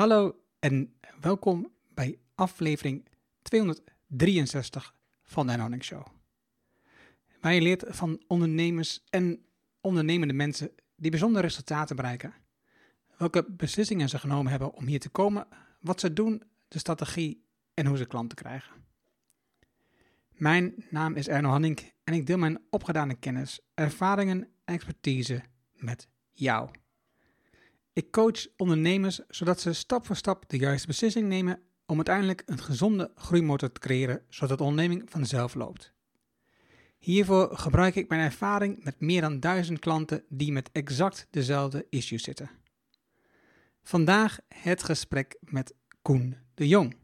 Hallo en welkom bij aflevering 263 van de Anonic Show. Waar leert van ondernemers en ondernemende mensen die bijzondere resultaten bereiken. Welke beslissingen ze genomen hebben om hier te komen, wat ze doen, de strategie en hoe ze klanten krijgen. Mijn naam is Erno Hanning en ik deel mijn opgedane kennis, ervaringen en expertise met jou. Ik coach ondernemers zodat ze stap voor stap de juiste beslissing nemen om uiteindelijk een gezonde groeimotor te creëren, zodat de onderneming vanzelf loopt. Hiervoor gebruik ik mijn ervaring met meer dan duizend klanten die met exact dezelfde issues zitten. Vandaag het gesprek met Koen de Jong.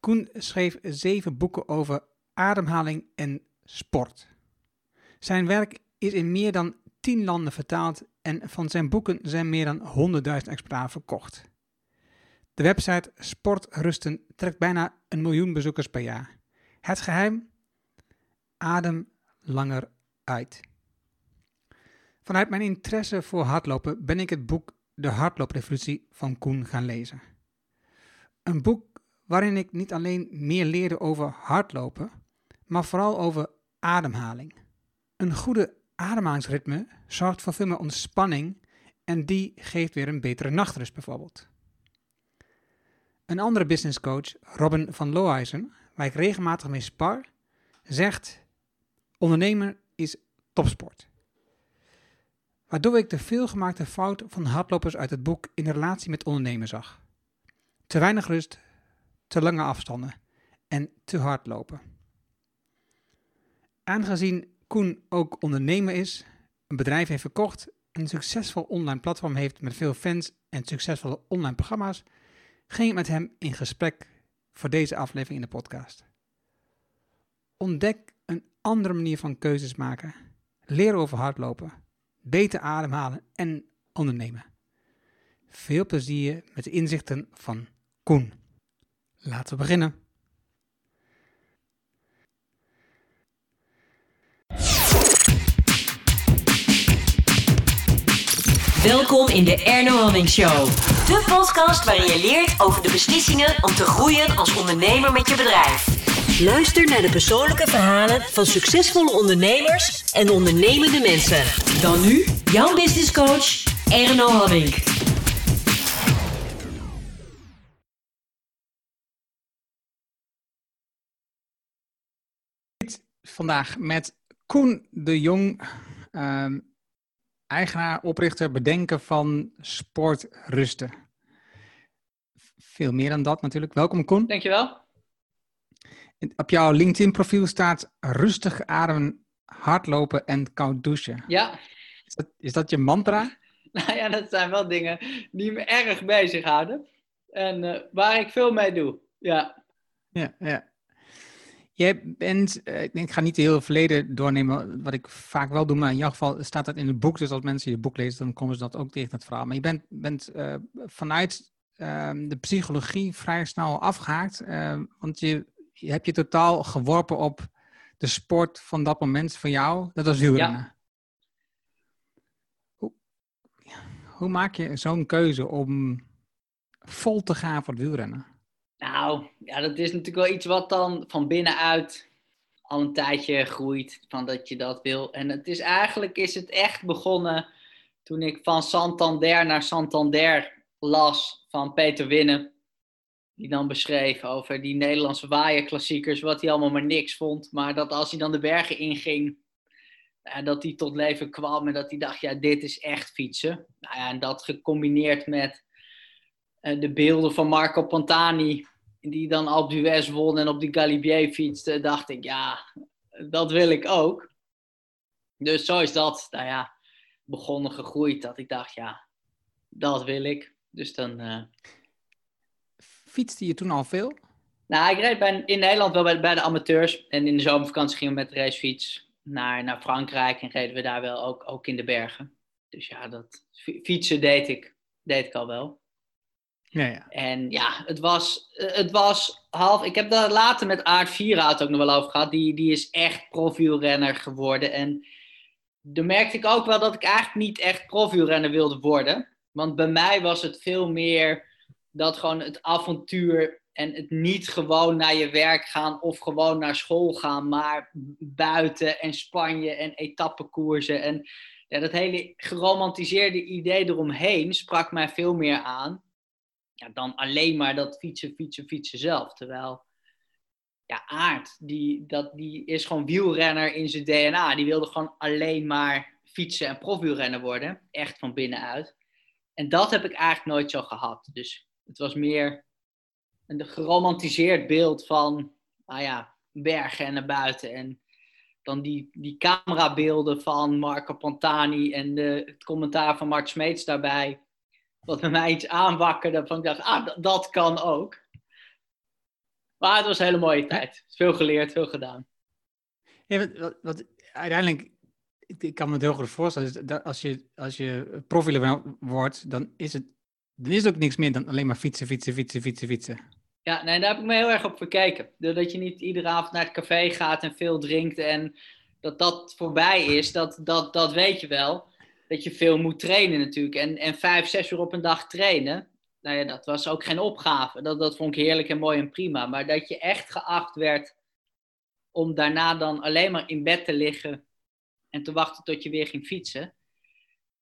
Koen schreef zeven boeken over ademhaling en sport. Zijn werk is in meer dan tien landen vertaald en van zijn boeken zijn meer dan 100.000 exemplaren verkocht. De website Sportrusten trekt bijna een miljoen bezoekers per jaar. Het geheim? Adem langer uit. Vanuit mijn interesse voor hardlopen ben ik het boek De Hardlooprevolutie van Koen gaan lezen. Een boek waarin ik niet alleen meer leerde over hardlopen, maar vooral over ademhaling. Een goede ademhalingsritme zorgt voor veel meer ontspanning en die geeft weer een betere nachtrust bijvoorbeeld. Een andere business coach, Robin van Lohuizen, waar ik regelmatig mee spar, zegt: Ondernemen is topsport. Waardoor ik de veelgemaakte fout van hardlopers uit het boek in relatie met ondernemen zag. Te weinig rust, te lange afstanden en te hard lopen. Aangezien Koen ook ondernemer is, een bedrijf heeft verkocht, een succesvol online platform heeft met veel fans en succesvolle online programma's, ging ik met hem in gesprek voor deze aflevering in de podcast. Ontdek een andere manier van keuzes maken, leer over hardlopen, beter ademhalen en ondernemen. Veel plezier met de inzichten van Koen. Laten we beginnen. Welkom in de Erno Hamming Show. De podcast waarin je leert over de beslissingen om te groeien als ondernemer met je bedrijf. Luister naar de persoonlijke verhalen van succesvolle ondernemers en ondernemende mensen. Dan nu, jouw business coach, Erno Hamming. Vandaag met Koen de Jong, ehm, eigenaar, oprichter, bedenken van Sport Rusten. Veel meer dan dat natuurlijk. Welkom Koen. Dankjewel. Op jouw LinkedIn-profiel staat rustig ademen, hardlopen en koud douchen. Ja. Is dat, is dat je mantra? Nou ja, dat zijn wel dingen die me erg bezighouden. En uh, waar ik veel mee doe. Ja. Ja, ja. Jij bent, uh, ik ga niet heel het verleden doornemen, wat ik vaak wel doe, maar in jouw geval staat dat in het boek. Dus als mensen je boek lezen, dan komen ze dat ook tegen het verhaal. Maar je bent, bent uh, vanuit de psychologie vrij snel afgehaakt, want je, je hebt je totaal geworpen op de sport van dat moment van jou. Dat was wielrennen. Ja. Hoe, hoe maak je zo'n keuze om vol te gaan voor het wielrennen? Nou, ja, dat is natuurlijk wel iets wat dan van binnenuit al een tijdje groeit, van dat je dat wil. En het is eigenlijk is het echt begonnen toen ik van Santander naar Santander las van Peter Winnen. Die dan beschreef over die Nederlandse waaierklassiekers, wat hij allemaal maar niks vond. Maar dat als hij dan de bergen inging, dat hij tot leven kwam en dat hij dacht, ja, dit is echt fietsen. Nou ja, en dat gecombineerd met uh, de beelden van Marco Pantani, die dan op US won en op die Galibier fietste, dacht ik, ja, dat wil ik ook. Dus zo is dat, nou ja, begonnen gegroeid, dat ik dacht, ja, dat wil ik. Dus dan... Uh... Fietste je toen al veel? Nou, ik reed bij, in Nederland wel bij, bij, de amateurs. En in de zomervakantie gingen we met de racefiets naar, naar Frankrijk. En reden we daar wel ook, ook in de bergen. Dus ja, dat fietsen deed ik, deed ik al wel. Ja, ja. En ja, het was, het was half. Ik heb daar later met Aard Vierhout ook nog wel over gehad. Die, die is echt profielrenner geworden. En toen merkte ik ook wel dat ik eigenlijk niet echt profielrenner wilde worden. Want bij mij was het veel meer dat gewoon het avontuur en het niet gewoon naar je werk gaan of gewoon naar school gaan, maar buiten en Spanje en etappekoersen. En ja, dat hele geromantiseerde idee eromheen sprak mij veel meer aan ja, dan alleen maar dat fietsen, fietsen, fietsen zelf. Terwijl ja, Aard, die, dat, die is gewoon wielrenner in zijn DNA. Die wilde gewoon alleen maar fietsen en profwielrenner worden. Echt van binnenuit. En dat heb ik eigenlijk nooit zo gehad. Dus het was meer een geromantiseerd beeld van, nou ja, bergen en naar buiten. En dan die, die camerabeelden van Marco Pantani en de, het commentaar van Mart Smeets daarbij. Wat bij mij iets aanwakkerde van ik dacht, ah, dat kan ook. Maar het was een hele mooie tijd. Veel geleerd, veel gedaan. Ja, wat, wat, uiteindelijk, ik kan me het heel goed voorstellen, dat als je, als je profiler wordt, dan is, het, dan is het ook niks meer dan alleen maar fietsen, fietsen, fietsen, fietsen, fietsen. Ja, nee, daar heb ik me heel erg op verkeken. Dat je niet iedere avond naar het café gaat en veel drinkt en dat dat voorbij is, dat, dat, dat weet je wel. Dat je veel moet trainen natuurlijk. En, en vijf, zes uur op een dag trainen, nou ja, dat was ook geen opgave. Dat, dat vond ik heerlijk en mooi en prima. Maar dat je echt geacht werd om daarna dan alleen maar in bed te liggen en te wachten tot je weer ging fietsen.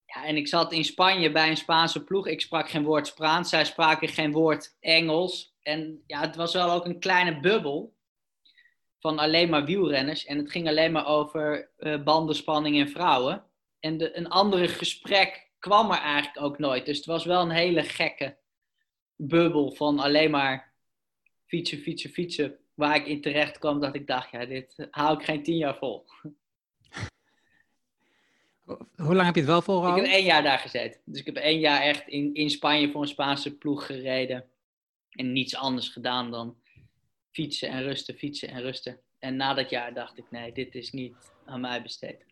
Ja, en ik zat in Spanje bij een Spaanse ploeg. Ik sprak geen woord Spaans, zij spraken geen woord Engels. En ja, het was wel ook een kleine bubbel van alleen maar wielrenners. En het ging alleen maar over uh, bandenspanning en vrouwen. En de, een andere gesprek kwam er eigenlijk ook nooit. Dus het was wel een hele gekke bubbel van alleen maar fietsen, fietsen, fietsen. Waar ik in terecht kwam dat ik dacht, ja, dit hou ik geen tien jaar vol. Hoe lang heb je het wel volgehouden? Ik heb één jaar daar gezeten. Dus ik heb één jaar echt in, in Spanje voor een Spaanse ploeg gereden. En niets anders gedaan dan fietsen en rusten, fietsen en rusten. En na dat jaar dacht ik, nee, dit is niet aan mij besteed.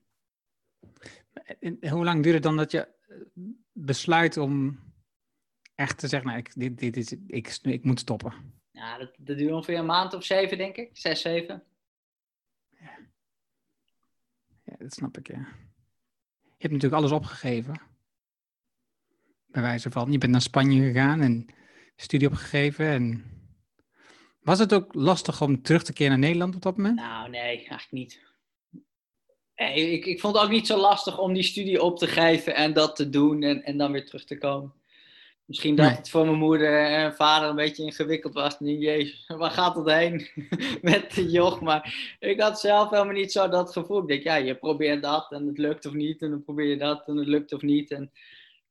En hoe lang duurt het dan dat je eh, besluit om echt te zeggen, nou, ik, dit, dit is, ik, ik moet stoppen? Ja, dat, dat duurt ongeveer een maand of zeven, denk ik. Zes, zeven. Ja, ja dat snap ik, ja. Je hebt natuurlijk alles opgegeven. Bij wijze van, je bent naar Spanje gegaan en studie opgegeven. En... Was het ook lastig om terug te keren naar Nederland op dat moment? Nou, nee, eigenlijk niet. Nee, ik, ik vond het ook niet zo lastig om die studie op te geven en dat te doen en, en dan weer terug te komen. Misschien dat het voor mijn moeder en vader een beetje ingewikkeld was. Nee, jezus, waar gaat het heen met de joch? Maar ik had zelf helemaal niet zo dat gevoel. Ik denk, ja, je probeert dat en het lukt of niet. En dan probeer je dat en het lukt of niet. En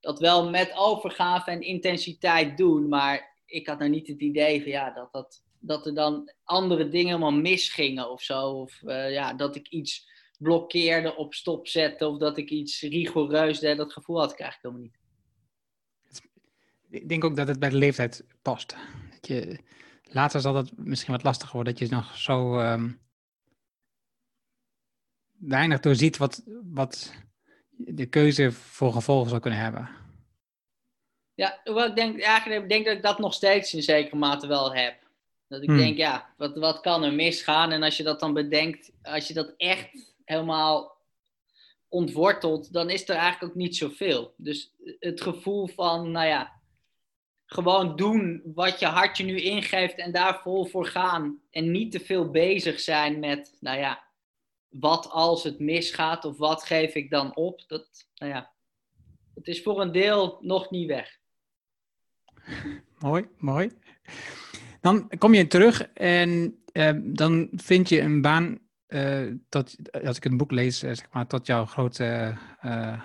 dat wel met overgave en intensiteit doen. Maar ik had nou niet het idee van, ja, dat, dat, dat er dan andere dingen helemaal misgingen of zo. Of uh, ja, dat ik iets blokkeerde, op stop zette. Of dat ik iets rigoureus deed. Dat gevoel had ik eigenlijk helemaal niet ik denk ook dat het bij de leeftijd past. Dat je, later zal dat misschien wat lastiger worden, dat je nog zo um, weinig doorziet wat, wat de keuze voor gevolgen zou kunnen hebben. Ja, ik denk, eigenlijk denk dat ik dat nog steeds in zekere mate wel heb. Dat ik hmm. denk, ja, wat, wat kan er misgaan? En als je dat dan bedenkt, als je dat echt helemaal ontwortelt, dan is er eigenlijk ook niet zoveel. Dus het gevoel van, nou ja, gewoon doen wat je hartje nu ingeeft en daar vol voor gaan. En niet te veel bezig zijn met, nou ja, wat als het misgaat of wat geef ik dan op. Dat, nou ja, het is voor een deel nog niet weg. Mooi, mooi. Dan kom je terug en uh, dan vind je een baan, uh, tot, als ik een boek lees, uh, zeg maar, tot jouw grote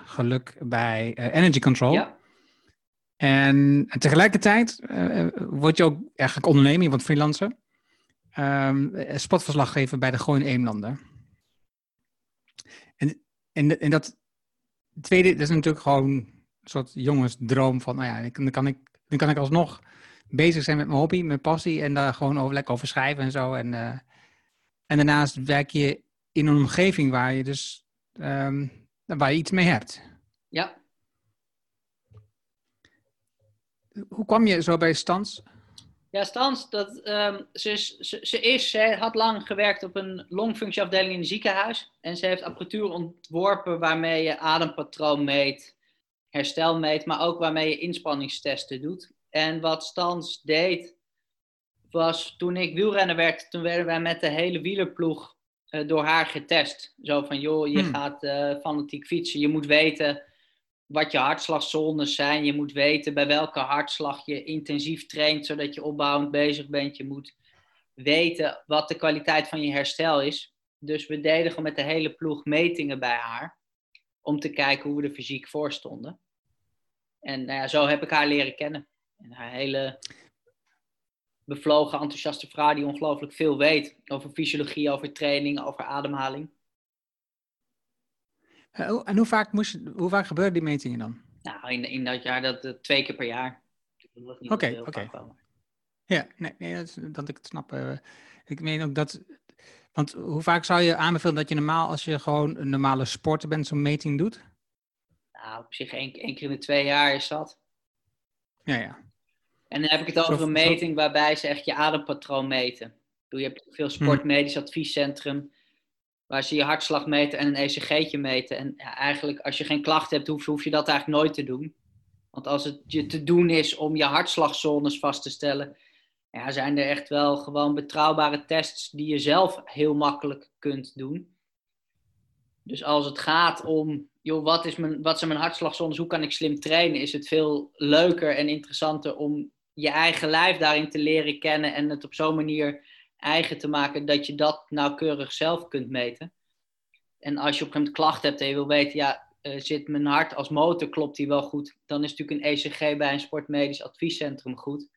geluk bij Energy Control. Ja. En, tegelijkertijd word je ook eigenlijk ondernemer, je wordt freelancer. Um, spotverslaggever bij de Gooi Eemlanden. En, en, en dat tweede, dat is natuurlijk gewoon een soort jongensdroom van, nou ja, dan kan ik, dan kan ik alsnog bezig zijn met mijn hobby, mijn passie en daar gewoon over, lekker over schrijven en zo. En, en daarnaast werk je in een omgeving waar je dus, um, waar je iets mee hebt. Ja, hoe kwam je zo bij Stans? Ja, Stans, dat, um, ze, is, ze, ze, is, ze had lang gewerkt op een longfunctieafdeling in een ziekenhuis. En ze heeft apparatuur ontworpen waarmee je adempatroon meet, herstel meet, maar ook waarmee je inspanningstesten doet. En wat Stans deed, was toen ik wielrenner werd, toen werden wij met de hele wielerploeg uh, door haar getest. Zo van, joh, je Hmm. gaat uh, fanatiek fietsen, je moet weten wat je hartslagzones zijn. Je moet weten bij welke hartslag je intensief traint, zodat je opbouwend bezig bent. Je moet weten wat de kwaliteit van je herstel is. Dus we deden gewoon met de hele ploeg metingen bij haar. Om te kijken hoe we er fysiek voor stonden. En nou ja, zo heb ik haar leren kennen. En haar hele bevlogen, enthousiaste vrouw die ongelooflijk veel weet. Over fysiologie, over training, over ademhaling. Uh, en hoe vaak, moest, hoe vaak gebeurden die metingen dan? Nou, in, in dat jaar dat uh, twee keer per jaar. Oké, oké. Okay. Ja, nee, nee dat, dat ik het snap. Uh, ik meen ook dat. Want hoe vaak zou je aanbevelen dat je normaal, als je gewoon een normale sporter bent, zo'n meting doet? Nou, op zich één, één keer in de twee jaar is dat. Ja, ja. En dan heb ik het over een meting waarbij ze echt je adempatroon meten. Je hebt veel Hm. sportmedisch adviescentrum waar ze je hartslag meten en een ECG'tje meten. En ja, eigenlijk als je geen klachten hebt, hoef, hoef je dat eigenlijk nooit te doen. Want als het je te doen is om je hartslagzones vast te stellen, ja, zijn er echt wel gewoon betrouwbare tests die je zelf heel makkelijk kunt doen. Dus als het gaat om, joh, wat, is mijn, wat zijn mijn hartslagzones, hoe kan ik slim trainen, is het veel leuker en interessanter om je eigen lijf daarin te leren kennen en het op zo'n manier eigen te maken dat je dat nauwkeurig zelf kunt meten. En als je op een gegeven moment hebt en je wil weten, ja, uh, zit mijn hart als motor, klopt die wel goed? Dan is natuurlijk een ECG bij een sportmedisch adviescentrum goed.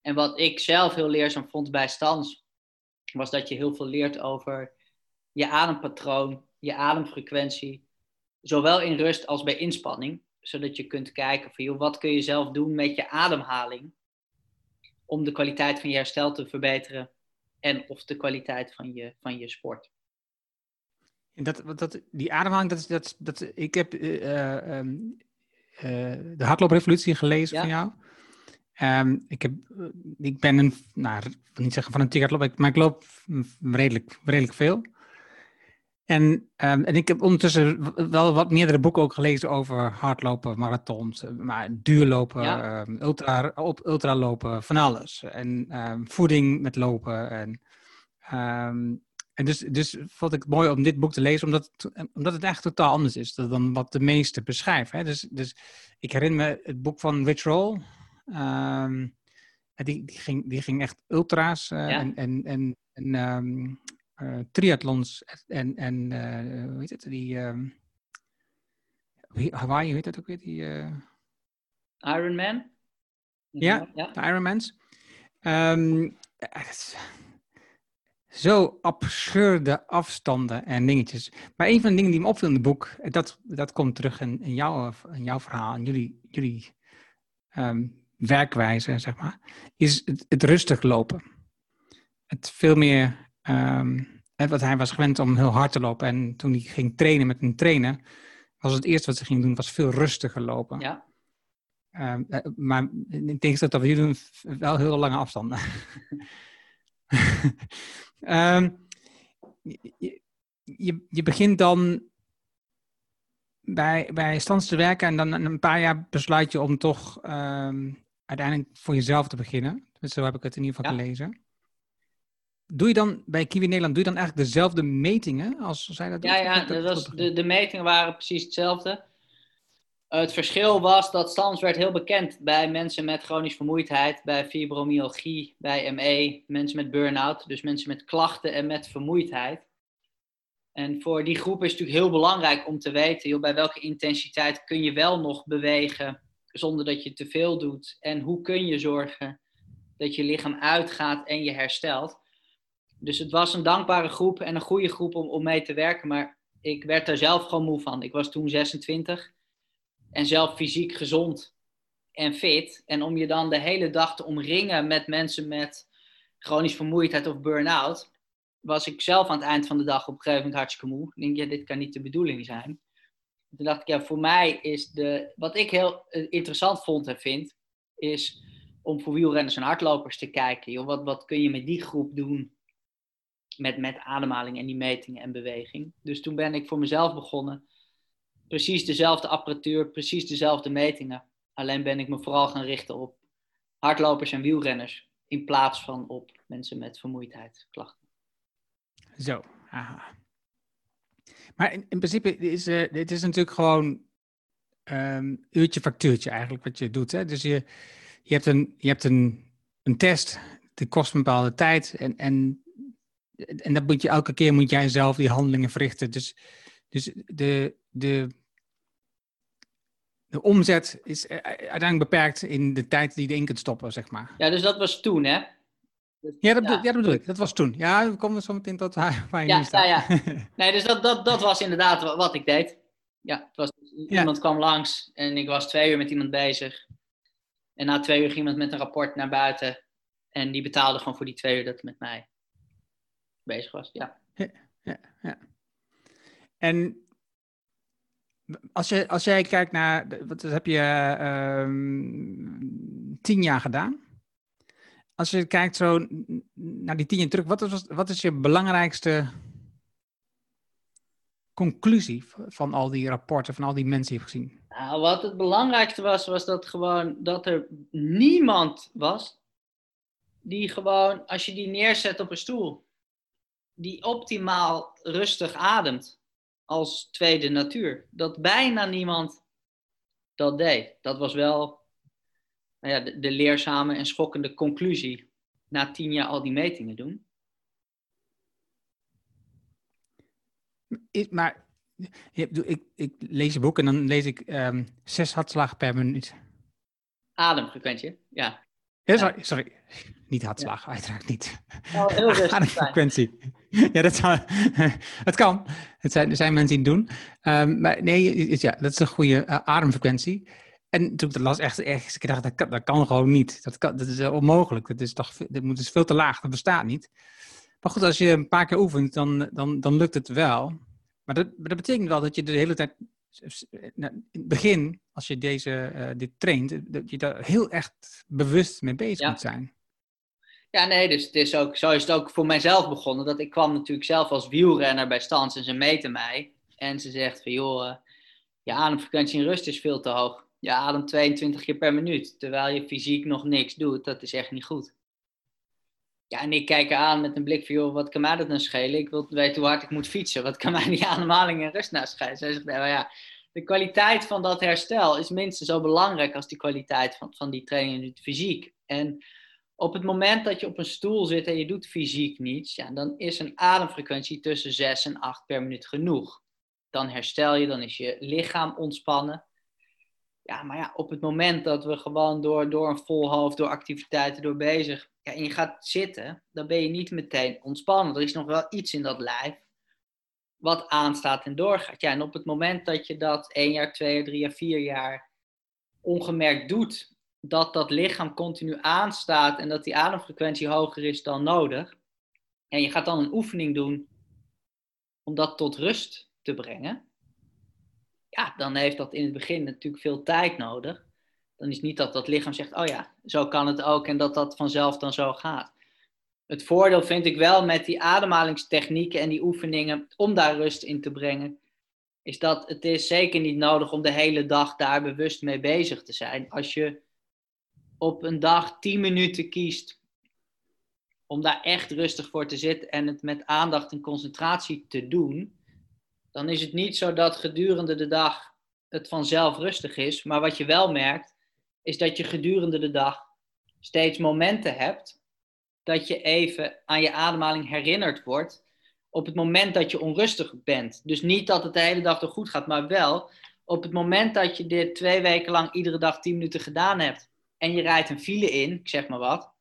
En wat ik zelf heel leerzaam vond bij Stans, was dat je heel veel leert over je adempatroon, je ademfrequentie, zowel in rust als bij inspanning. Zodat je kunt kijken van, joh, wat kun je zelf doen met je ademhaling om de kwaliteit van je herstel te verbeteren en of de kwaliteit van je, van je sport. Dat, dat, die ademhaling, dat is, dat, dat, ik heb uh, um, uh, de hardlooprevolutie gelezen Ja. van jou. Um, ik, heb, ik ben een, nou, ik wil niet zeggen van een hardloop, maar ik loop redelijk, redelijk veel. En, um, en ik heb ondertussen wel wat meerdere boeken ook gelezen over hardlopen, marathons, maar duurlopen, Ja. um, ultra, op, ultralopen, van alles. En um, voeding met lopen. En, en dus, dus vond ik het mooi om dit boek te lezen, omdat het, omdat het echt totaal anders is dan wat de meesten beschrijven. Hè? Dus, dus ik herinner me het boek van Rich Roll. Die, die, ging, die ging echt ultra's uh, Ja. en, en, en, en triathlons en, en uh, hoe heet het, die um, Hawaii, hoe heet dat ook weer? Die, uh, Ironman? Ja, ja, de Ironmans. Um, zo absurde afstanden en dingetjes. Maar een van de dingen die me opviel in het boek, dat, dat komt terug in, in, jouw, in jouw verhaal, in jullie, jullie um, werkwijze, zeg maar, is het, het, rustig lopen. Het veel meer, um, wat hij was gewend om heel hard te lopen. En toen hij ging trainen met een trainer, was het eerste wat ze ging doen, was veel rustiger lopen. Ja. Um, maar in tegenstelling dat we hier doen, wel heel lange afstanden. um, je, je, je, begint dan bij, bij Stans te werken en dan een paar jaar besluit je om toch um, uiteindelijk voor jezelf te beginnen. Dus zo heb ik het in ieder geval ja. gelezen. Doe je dan bij Kiwi Nederland, doe je dan eigenlijk dezelfde metingen als zij dat Ja, doet? ja dat was, de, de metingen waren precies hetzelfde. Het verschil was dat Stans werd heel bekend bij mensen met chronische vermoeidheid, bij fibromyalgie, bij ME, mensen met burn-out, dus mensen met klachten en met vermoeidheid. En voor die groep is het natuurlijk heel belangrijk om te weten, joh, bij welke intensiteit kun je wel nog bewegen zonder dat je te veel doet. En hoe kun je zorgen dat je lichaam uitgaat en je herstelt. Dus het was een dankbare groep en een goede groep om, om mee te werken, maar ik werd er zelf gewoon moe van. Ik was toen 26 en zelf fysiek gezond en fit. En om je dan de hele dag te omringen met mensen met chronisch vermoeidheid of burn-out, was ik zelf aan het eind van de dag op een gegeven moment hartstikke moe. Ik denk, ja, dit kan niet de bedoeling zijn. Toen dacht ik, ja, voor mij is de. Wat ik heel interessant vond en vind, is om voor wielrenners en hardlopers te kijken. Joh, wat, wat kun je met die groep doen? Met, met ademhaling en die metingen en beweging. Dus toen ben ik voor mezelf begonnen precies dezelfde apparatuur, precies dezelfde metingen. Alleen ben ik me vooral gaan richten op hardlopers en wielrenners in plaats van op mensen met vermoeidheidsklachten. Zo, aha. Maar in, in principe is uh, dit is natuurlijk gewoon um, uurtje factuurtje eigenlijk wat je doet. Hè? Dus je, je hebt, een, je hebt een, een test, die kost een bepaalde tijd en, en, en dat moet je, elke keer moet jij zelf die handelingen verrichten. Dus, dus de, de, de omzet is uiteindelijk beperkt in de tijd die je erin kunt stoppen, zeg maar. Ja, dus dat was toen, hè? Dus, ja, dat, ja. ja, dat bedoel ik. Dat was toen. Ja, we komen zo meteen tot waar, je ja, nu staat. Ja, ja. Nee, dus dat, dat, dat was inderdaad wat ik deed. Ja, het was, iemand kwam langs en ik was twee uur met iemand bezig. En na twee uur ging iemand met een rapport naar buiten. En die betaalde gewoon voor die twee uur dat met mij bezig was. Ja. Ja, ja, ja. En als, je, als jij kijkt naar, wat heb je uh, tien jaar gedaan? Als je kijkt zo naar die tien jaar terug, wat is, wat is je belangrijkste conclusie van al die rapporten, van al die mensen die je hebt gezien? Nou, wat het belangrijkste was, was dat gewoon dat er niemand was die gewoon, als je die neerzet op een stoel, die optimaal rustig ademt als tweede natuur. Dat bijna niemand dat deed. Dat was wel nou ja, de, de leerzame en schokkende conclusie na tien jaar al die metingen doen. maar ik, ik, lees je boek en dan lees ik um, zes hartslagen per minuut. Ademfrequentie, ja. ja sorry, sorry, niet hartslag, ja. uiteraard niet. Oh, heel rustig Ademfrequentie. ja, dat, zou, het kan. Het zijn, er zijn mensen die het doen. Um, maar nee, ja, dat is een goede uh, ademfrequentie. En toen ik dat las, echt, echt ik dacht, dat kan, dat kan gewoon niet. Dat, kan, dat is onmogelijk. Dat is toch dat is veel te laag. Dat bestaat niet. Maar goed, als je een paar keer oefent, dan, dan, dan lukt het wel. Maar dat, dat betekent wel dat je de hele tijd, in het begin, als je deze, uh, dit traint, dat je daar heel echt bewust mee bezig moet zijn. Ja, nee, dus het is ook, zo is het ook voor mijzelf begonnen. Dat ik kwam natuurlijk zelf als wielrenner bij Stans en ze meten mij. En ze zegt van, joh, uh, je ademfrequentie in rust is veel te hoog. Je ademt 22 keer per minuut, terwijl je fysiek nog niks doet. Dat is echt niet goed. Ja, en ik kijk aan met een blik van, joh, wat kan mij dat nou schelen? Ik wil weten hoe hard ik moet fietsen. Wat kan mij die ademhaling en rust nou schelen? Zij zegt, nou ja, de kwaliteit van dat herstel is minstens zo belangrijk als die kwaliteit van, van die training en fysiek. En op het moment dat je op een stoel zit en je doet fysiek niets, ja, dan is een ademfrequentie tussen 6 en 8 per minuut genoeg. Dan herstel je, dan is je lichaam ontspannen. Ja, maar ja, op het moment dat we gewoon door, door een vol hoofd, door activiteiten, door bezig, ja, en je gaat zitten, dan ben je niet meteen ontspannen. Er is nog wel iets in dat lijf wat aanstaat en doorgaat. Ja, en op het moment dat je dat één jaar, twee jaar, drie jaar, vier jaar ongemerkt doet, dat dat lichaam continu aanstaat en dat die ademfrequentie hoger is dan nodig, en je gaat dan een oefening doen om dat tot rust te brengen, ja, dan heeft dat in het begin natuurlijk veel tijd nodig. Dan is niet dat dat lichaam zegt, oh ja, zo kan het ook en dat dat vanzelf dan zo gaat. Het voordeel vind ik wel met die ademhalingstechnieken en die oefeningen om daar rust in te brengen, is dat het is zeker niet nodig om de hele dag daar bewust mee bezig te zijn. Als je op een dag 10 minuten kiest om daar echt rustig voor te zitten en het met aandacht en concentratie te doen, dan is het niet zo dat gedurende de dag het vanzelf rustig is. Maar wat je wel merkt, is dat je gedurende de dag steeds momenten hebt dat je even aan je ademhaling herinnerd wordt op het moment dat je onrustig bent. Dus niet dat het de hele dag er goed gaat, maar wel op het moment dat je dit twee weken lang iedere dag 10 minuten gedaan hebt en je rijdt een file in, ik zeg maar wat,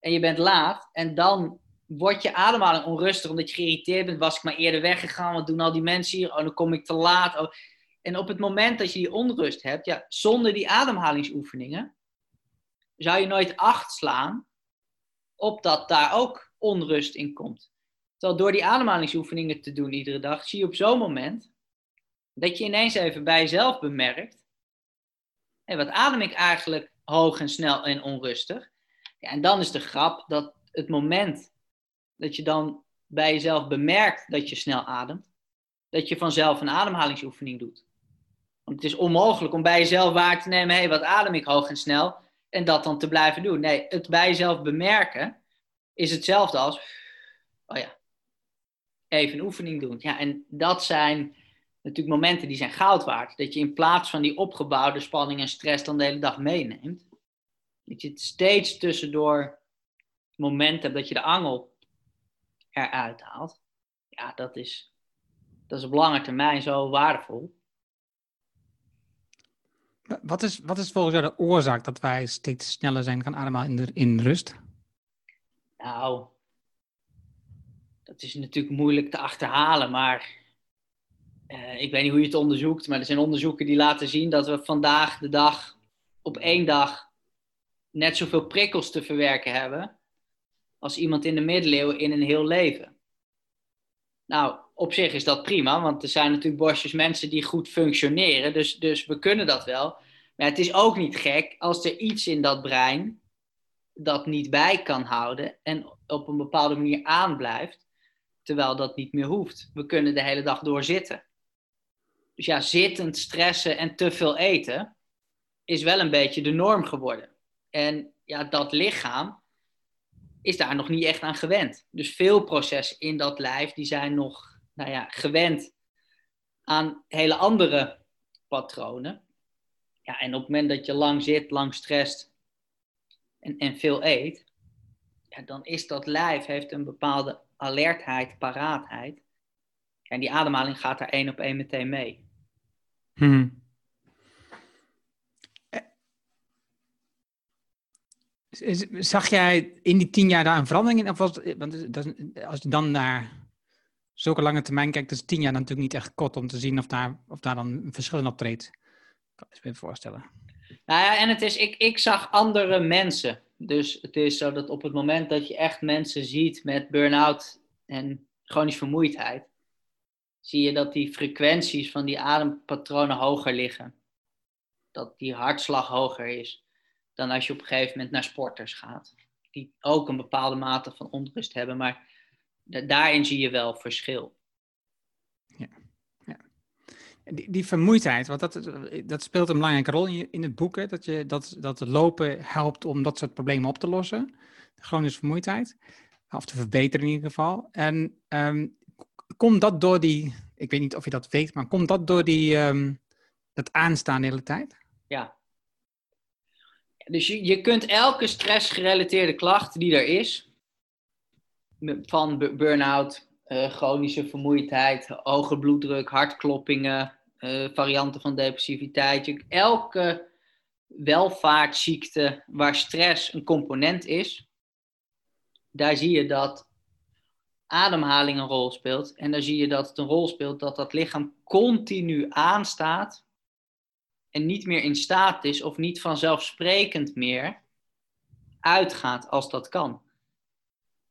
en je bent laat en dan wordt je ademhaling onrustig omdat je geïrriteerd bent. Was ik maar eerder weggegaan? Wat doen al die mensen hier? Oh, dan kom ik te laat. Oh. En op het moment dat je die onrust hebt, ja, zonder die ademhalingsoefeningen, zou je nooit acht slaan op dat daar ook onrust in komt. Terwijl door die ademhalingsoefeningen te doen iedere dag, zie je op zo'n moment dat je ineens even bij jezelf bemerkt: hey, wat adem ik eigenlijk hoog en snel en onrustig? Ja, en dan is de grap dat het moment dat je dan bij jezelf bemerkt dat je snel ademt, dat je vanzelf een ademhalingsoefening doet. Want het is onmogelijk om bij jezelf waar te nemen, hé, wat adem ik hoog en snel? en dat dan te blijven doen. Nee, het bij jezelf bemerken is hetzelfde als, oh ja, even een oefening doen. Ja, en dat zijn natuurlijk momenten die zijn goud waard. Dat je in plaats van die opgebouwde spanning en stress dan de hele dag meeneemt. Dat je het steeds tussendoor moment hebt dat je de angel eruit haalt. Ja, dat is, dat is op lange termijn zo waardevol. Wat is, wat is volgens jou de oorzaak dat wij steeds sneller zijn gaan ademhalen in, de, in rust? Nou, dat is natuurlijk moeilijk te achterhalen, maar uh, ik weet niet hoe je het onderzoekt, maar er zijn onderzoeken die laten zien dat we vandaag de dag op één dag net zoveel prikkels te verwerken hebben als iemand in de middeleeuwen in een heel leven. Nou, op zich is dat prima, want er zijn natuurlijk borstjes mensen die goed functioneren, dus, dus we kunnen dat wel. Maar het is ook niet gek als er iets in dat brein dat niet bij kan houden en op een bepaalde manier aanblijft, terwijl dat niet meer hoeft. We kunnen de hele dag door zitten. Dus ja, zittend, stressen en te veel eten is wel een beetje de norm geworden. En ja, dat lichaam is daar nog niet echt aan gewend. Dus veel processen in dat lijf die zijn nog nou ja, gewend aan hele andere patronen. Ja, en op het moment dat je lang zit, lang stresst en, en veel eet, ja, dan is dat lijf heeft een bepaalde alertheid, paraatheid. En die ademhaling gaat daar één op één meteen mee. Hmm. Zag jij in die tien jaar daar een verandering in? Of was, want als je dan naar zulke lange termijn kijkt, is tien jaar natuurlijk niet echt kort om te zien of daar, of daar dan een verschil in optreedt. Ik kan me voorstellen. Nou ja, en het is, ik, ik zag andere mensen. Dus het is zo dat op het moment dat je echt mensen ziet met burn-out en chronische vermoeidheid, zie je dat die frequenties van die adempatronen hoger liggen. Dat die hartslag hoger is dan als je op een gegeven moment naar sporters gaat. Die ook een bepaalde mate van onrust hebben, maar daarin zie je wel verschil. Ja, ja. Die, die vermoeidheid, want dat, dat speelt een belangrijke rol in, je, in het boek, hè? Dat, je, dat, dat lopen helpt om dat soort problemen op te lossen. chronische vermoeidheid, of te verbeteren in ieder geval. En um, komt dat door die, ik weet niet of je dat weet, maar komt dat door die, um, dat aanstaan de hele tijd? Ja. Dus je, je kunt elke stressgerelateerde klacht die er is, van burn-out, uh, chronische vermoeidheid, hoge bloeddruk, hartkloppingen, uh, varianten van depressiviteit, elke welvaartsziekte waar stress een component is, daar zie je dat ademhaling een rol speelt. En dan zie je dat het een rol speelt dat dat lichaam continu aanstaat en niet meer in staat is of niet vanzelfsprekend meer uitgaat als dat kan.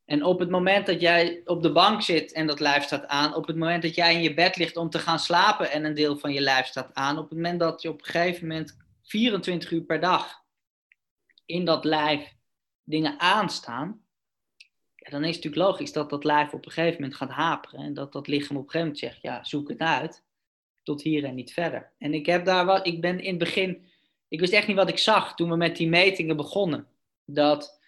En op het moment dat jij op de bank zit en dat lijf staat aan, op het moment dat jij in je bed ligt om te gaan slapen en een deel van je lijf staat aan, op het moment dat je op een gegeven moment 24 uur per dag in dat lijf dingen aanstaan, dan is het natuurlijk logisch dat dat lijf op een gegeven moment gaat haperen. En dat dat lichaam op een gegeven moment zegt, ja, zoek het uit. Tot hier en niet verder. En ik heb daar wat, ik ben in het begin, ik wist echt niet wat ik zag toen we met die metingen begonnen. Dat,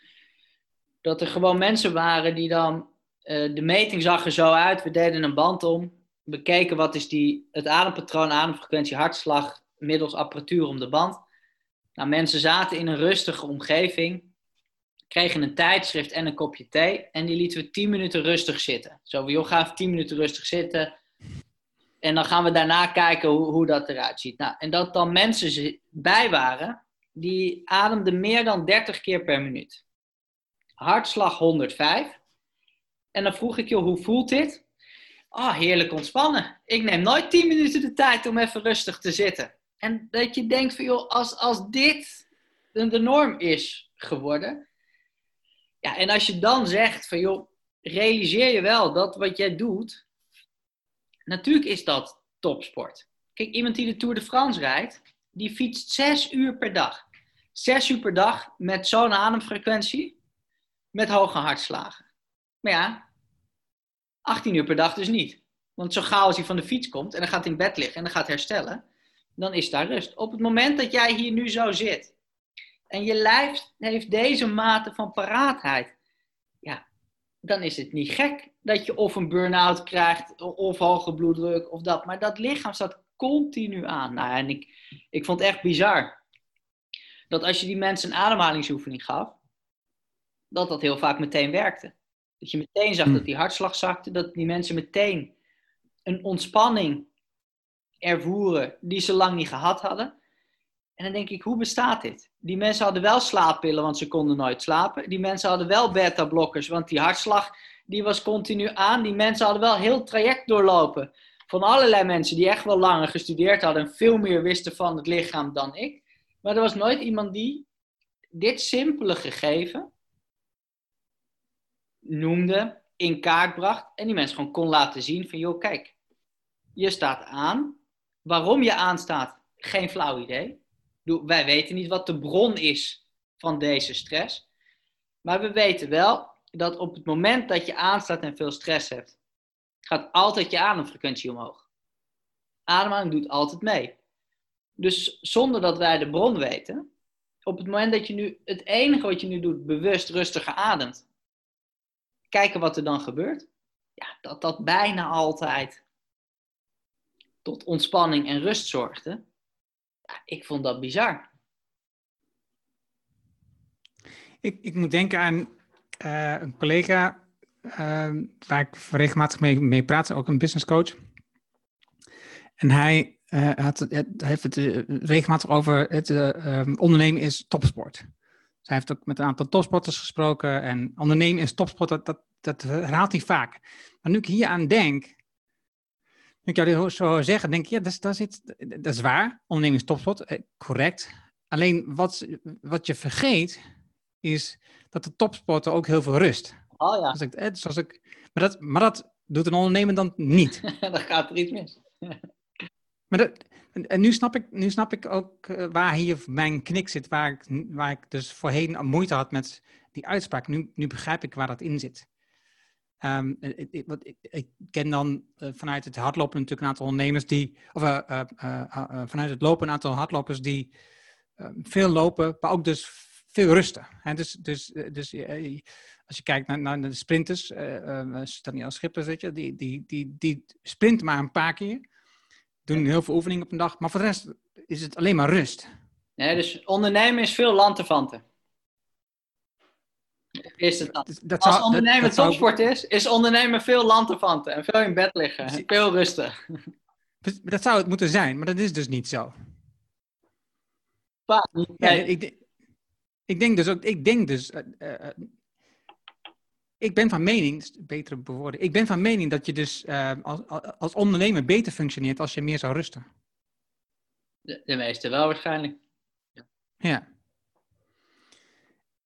dat er gewoon mensen waren die dan, uh, de meting zag er zo uit, we deden een band om. We keken wat is die, het adempatroon, ademfrequentie, hartslag, middels apparatuur om de band. Nou, mensen zaten in een rustige omgeving kregen een tijdschrift en een kopje thee. En die lieten we 10 minuten rustig zitten. Zo, joh, ga even 10 minuten rustig zitten. En dan gaan we daarna kijken hoe, hoe dat eruit ziet. Nou, en dat dan mensen bij waren, die ademden meer dan 30 keer per minuut. Hartslag 105. En dan vroeg ik, joh, hoe voelt dit? Ah, oh, heerlijk ontspannen. Ik neem nooit 10 minuten de tijd om even rustig te zitten. En dat je denkt van, joh, als, als dit de norm is geworden, ja, en als je dan zegt van joh, realiseer je wel dat wat jij doet, natuurlijk is dat topsport. Kijk, iemand die de Tour de France rijdt, die fietst zes uur per dag. Zes uur per dag met zo'n ademfrequentie, met hoge hartslagen. Maar ja, 18 uur per dag dus niet. Want zo gauw als hij van de fiets komt en dan gaat in bed liggen en dan gaat herstellen, dan is daar rust. Op het moment dat jij hier nu zo zit en je lijf heeft deze mate van paraatheid, ja, dan is het niet gek dat je of een burn-out krijgt, of hoge bloeddruk, of dat. Maar dat lichaam staat continu aan. Nou, en ik, ik vond het echt bizar dat als je die mensen een ademhalingsoefening gaf, dat dat heel vaak meteen werkte. Dat je meteen zag dat die hartslag zakte, dat die mensen meteen een ontspanning ervoeren die ze lang niet gehad hadden. En dan denk ik, hoe bestaat dit? Die mensen hadden wel slaappillen, want ze konden nooit slapen. Die mensen hadden wel beta-blokkers, want die hartslag die was continu aan. Die mensen hadden wel heel traject doorlopen. Van allerlei mensen die echt wel langer gestudeerd hadden en veel meer wisten van het lichaam dan ik. Maar er was nooit iemand die dit simpele gegeven noemde, in kaart bracht en die mensen gewoon kon laten zien van, joh, kijk, je staat aan. Waarom je aanstaat, geen flauw idee. Wij weten niet wat de bron is van deze stress. Maar we weten wel dat op het moment dat je aanstaat en veel stress hebt, gaat altijd je ademfrequentie omhoog. Ademhaling doet altijd mee. Dus zonder dat wij de bron weten, op het moment dat je nu, het enige wat je nu doet, bewust rustiger ademt, kijken wat er dan gebeurt, ja, dat dat bijna altijd tot ontspanning en rust zorgde. Ik vond dat bizar. Ik, ik moet denken aan eh, een collega eh, waar ik regelmatig mee, praat, ook een business coach. En hij, eh, had, heeft het regelmatig over het eh, ehm, ondernemen is topsport. Dus hij heeft ook met een aantal topsporters gesproken en ondernemen is topsport, dat, dat, dat herhaalt hij vaak. Maar nu ik hier aan denk, ik jou zo zeggen, denk ik, ja, dat is, dat is, dat is waar. Ondernemen is topsport, eh, correct. Alleen wat, wat je vergeet, is dat de topsporter ook heel veel rust. Oh ja, Als ik, eh, dus ik, maar, dat, maar dat doet een ondernemer dan niet. dan gaat er iets mis. Maar dat, en, en nu, snap ik, nu snap ik ook eh, waar hier mijn knik zit, waar ik, waar ik dus voorheen moeite had met die uitspraak. Nu, nu begrijp ik waar dat in zit. Ehm, ik, ik- ik, ik ken dan eh, vanuit het hardlopen natuurlijk een aantal ondernemers die, of eh, eh, vanuit het lopen een aantal hardlopers die veel lopen, maar ook dus veel rusten. Dus, dus, dus als je kijkt naar, naar de sprinters, Daniel Schippers, weet je, die, die, die, die sprinten maar een paar keer, doen heel veel oefeningen op een dag, maar voor de rest is het alleen maar rust. Nee, dus ondernemen is veel lanterfanten. Is het dan? Dus dat Als dat- ondernemen dat zou- topsport is, is ondernemen veel lanterfanten en veel in bed liggen. en Veel rusten. Dat zou het moeten zijn, maar dat is dus niet zo. Ja, Nee. ik, de- ik denk dus ook, ik denk dus, eh, eh, eh, ik ben van mening, betere bewoorden, ik ben van mening dat je dus eh, als, als ondernemer beter functioneert als je meer zou rusten. De, de meeste wel waarschijnlijk. Ja.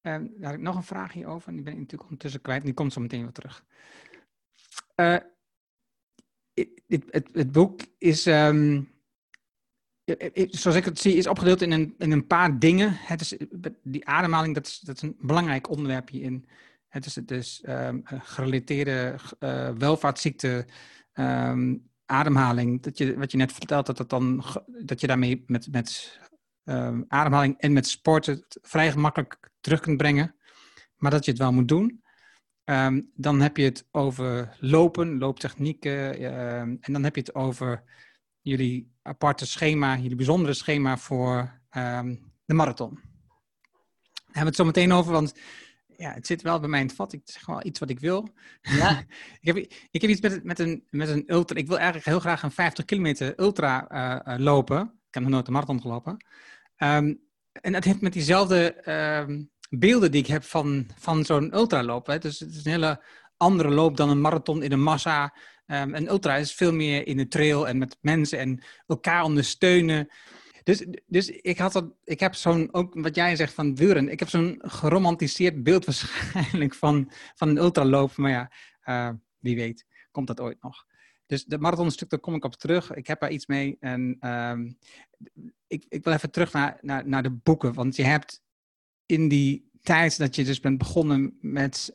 Ehm, daar had ik nog een vraag hierover, die ben ik natuurlijk ondertussen kwijt, die komt zo meteen weer terug. Eh, it- it- het, het boek is, ehm, zoals ik het zie, is opgedeeld in een, een paar dingen. Het is, die ademhaling, dat is, dat is een belangrijk onderwerp hierin. Het is dus eh, gerelateerde eh welvaartsziekte, ademhaling. Dat je, wat je net vertelt, dat, dat, dan, dat je daarmee met, met ehm, ademhaling en met sporten het vrij gemakkelijk terug kunt brengen. Maar dat je het wel moet doen. Ehm, dan heb je het over lopen, looptechnieken. ehm, en dan heb je het over jullie aparte schema, jullie bijzondere schema voor de marathon. Daar hebben we het zo meteen over, want ja, het zit wel bij mij in het vat. Ik zeg wel iets wat ik wil. Ja. ik, heb, ik heb iets met, met, een, met een ultra. Ik wil eigenlijk heel graag een 50 kilometer ultra eh, eh, lopen. Ik heb nog nooit een marathon gelopen. Ehm, en dat heeft met diezelfde ehm, beelden die ik heb van, van zo'n ultraloop. Hè. Dus het is een hele andere loop dan een marathon in een massa. Ehm een ultra is veel meer in de trail en met mensen en elkaar ondersteunen. Dus, dus ik, had dat, ik heb zo'n, ook wat jij zegt van wielrennen, ik heb zo'n geromantiseerd beeld waarschijnlijk van, van een ultraloop. Maar ja, wie weet, komt dat ooit nog. Dus de marathonstuk, daar kom ik op terug. Ik heb daar iets mee. En ik, ik wil even terug naar, naar, naar de boeken. Want je hebt in die tijd dat je dus bent begonnen met...